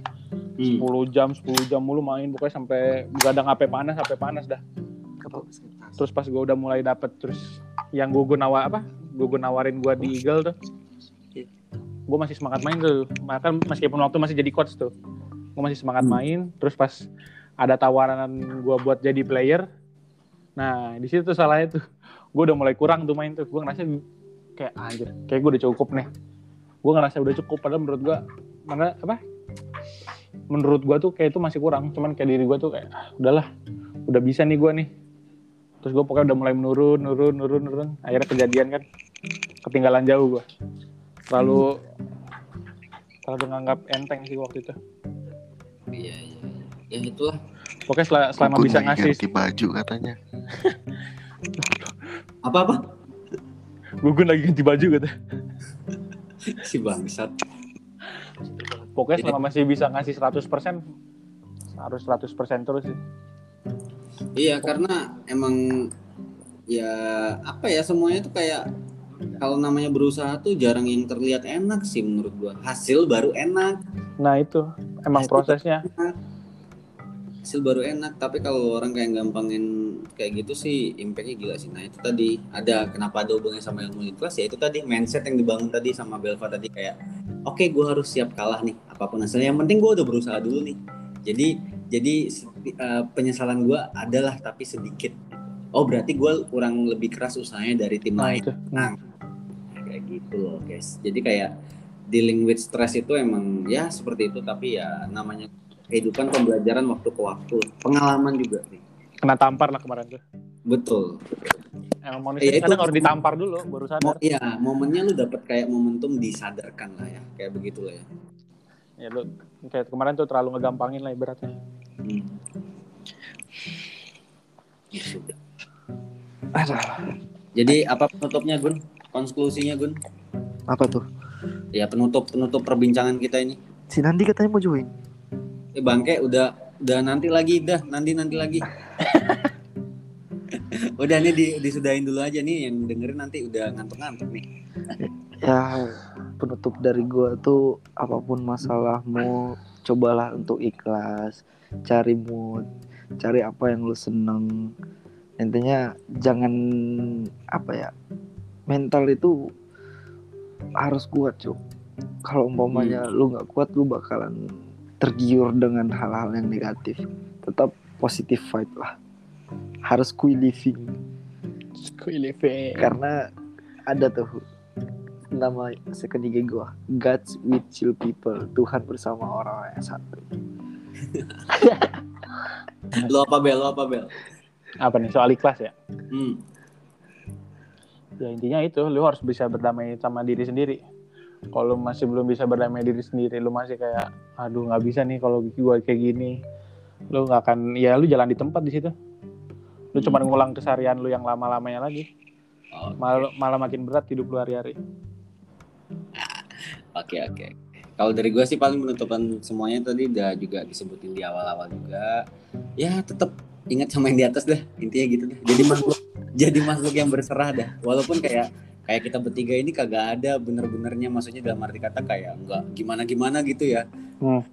A: Hmm.
B: 10 jam 10 jam mulu main pokoknya sampai begadang sampai panas sampai panas dah. Terus pas gue udah mulai dapet terus yang gue nawa apa? Gue nawarin gue di Eagle tuh. Gue masih semangat main tuh. Bahkan meskipun waktu masih jadi coach tuh. Gue masih semangat
A: Hmm.
B: main. Terus pas ada tawaran gue buat jadi player nah di situ tuh salahnya tuh. Gue udah mulai kurang tuh main tuh. Gue ngerasa kayak anjir kayak gue udah cukup nih gue ngerasa udah cukup padahal menurut gue mana apa menurut gue tuh kayak itu masih kurang cuman kayak diri gue tuh kayak ah, udahlah udah bisa nih gue nih terus gue pokoknya udah mulai menurun nurun nurun nurun akhirnya kejadian kan ketinggalan jauh gue terlalu terlalu nganggap enteng sih waktu itu
A: Iya, iya. Ya itulah.
B: pokoknya selama, selama
D: Gugun
B: bisa ngasih
D: ganti baju katanya.
A: Apa-apa?
B: Gugun lagi ganti baju gitu
A: Si bangsat.
B: pokoknya selama masih bisa ngasih 100% harus 100% terus sih.
A: Iya, karena emang ya apa ya semuanya tuh kayak kalau namanya berusaha tuh jarang yang terlihat enak sih menurut gua. Hasil baru enak,
B: nah itu. Emang prosesnya
A: hasil baru enak. Tapi kalau orang kayak gampangin kayak gitu sih impactnya gila sih. Nah itu tadi ada kenapa ada hubungannya sama ilmu ikhlas ya itu tadi mindset yang dibangun tadi sama Belva tadi kayak oke gua harus siap kalah nih apa pun hasilnya. Yang penting gua udah berusaha dulu nih. Jadi jadi eh, penyesalan gua adalah tapi sedikit. Oh berarti gua kurang lebih keras usahanya dari tim
B: nah
A: lain.
B: itu
A: Nah, kayak gitu loh guys. Jadi kayak dealing with stress itu emang ya seperti itu tapi ya namanya kehidupan pembelajaran waktu ke waktu, pengalaman juga nih.
B: kena tampar lah kemarin tuh
A: Betul.
B: emang manusia
A: Iya, itu-
B: kadang harus ditampar dulu baru
A: Mo
B: sadar
A: iya, momennya lu dapat kayak momentum disadarkan lah ya, kayak begitulah ya.
B: ya lu kayak kemarin tuh terlalu ngegampangin lah ibaratnya
A: Hmm. Ya sudah. Jadi apa penutupnya Gun? Konklusinya Gun?
C: apa tuh?
A: Ya penutup penutup perbincangan kita ini.
C: Si Nandi katanya mau join.
A: Eh bangke udah udah nanti lagi dah nanti nanti lagi. udah nih di, disudahin dulu aja nih yang dengerin nanti udah ngantuk-ngantuk nih.
C: Ya, penutup dari gua tuh apa pun masalahmu, cobalah untuk ikhlas, cari mood, cari apa yang lu seneng. Intinya jangan apa ya? Mental itu harus kuat, Cuk. Kalau umpamanya lu nggak kuat, lu bakalan tergiur dengan hal-hal yang negatif. Tetap positive fight lah. Harus kui living karena ada tuh nama second IG gua God's with chill people Tuhan bersama orang yang satu
A: Lo apa bel? Lo apa bel?
B: apa nih soal ikhlas ya
A: Hmm.
B: ya intinya itu lu harus bisa berdamai sama diri sendiri kalau masih belum bisa berdamai diri sendiri lu masih kayak aduh nggak bisa nih kalau gua kayak gini lu nggak akan ya lu jalan di tempat di situ lu cuma
A: Hmm.
B: ngulang kesarian lu yang lama-lamanya lagi
A: Oke.
B: malah malah makin berat hidup lu hari-hari
A: Oke oke. Kalau dari gue sih paling penutupan semuanya tadi udah juga disebutin di awal-awal juga. Ya tetap ingat sama yang di atas dah intinya gitu dah. Jadi makhluk jadi makhluk yang berserah dah. Walaupun kayak kayak kita bertiga ini kagak ada bener-benernya maksudnya dalam arti kata kayak enggak gimana-gimana gitu ya.
B: Hmm.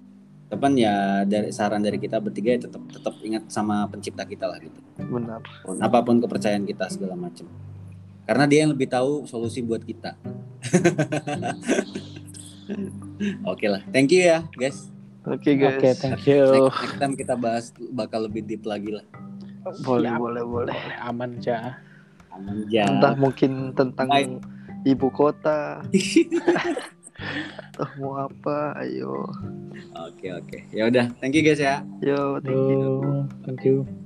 A: Tepan ya dari saran dari kita bertiga ya tetap tetap ingat sama pencipta kita lah gitu.
C: benar
A: Apa pun kepercayaan kita segala macam. Karena dia yang lebih tahu solusi buat kita. Oke lah. Thank you ya, guys.
C: Oke guys.
B: Oke, thank you.
A: Next, next time kita bahas bakal lebih deep lagi lah.
C: Boleh,
B: Siap.
C: boleh, boleh.
B: Boleh, aman aja.
A: Aja.
C: Entah mungkin tentang
A: Baik.
C: ibu kota. Atau mau apa? Ayo.
A: Oke oke. Ya udah. Thank you guys ya.
C: Yo, thank you.
B: Thank you.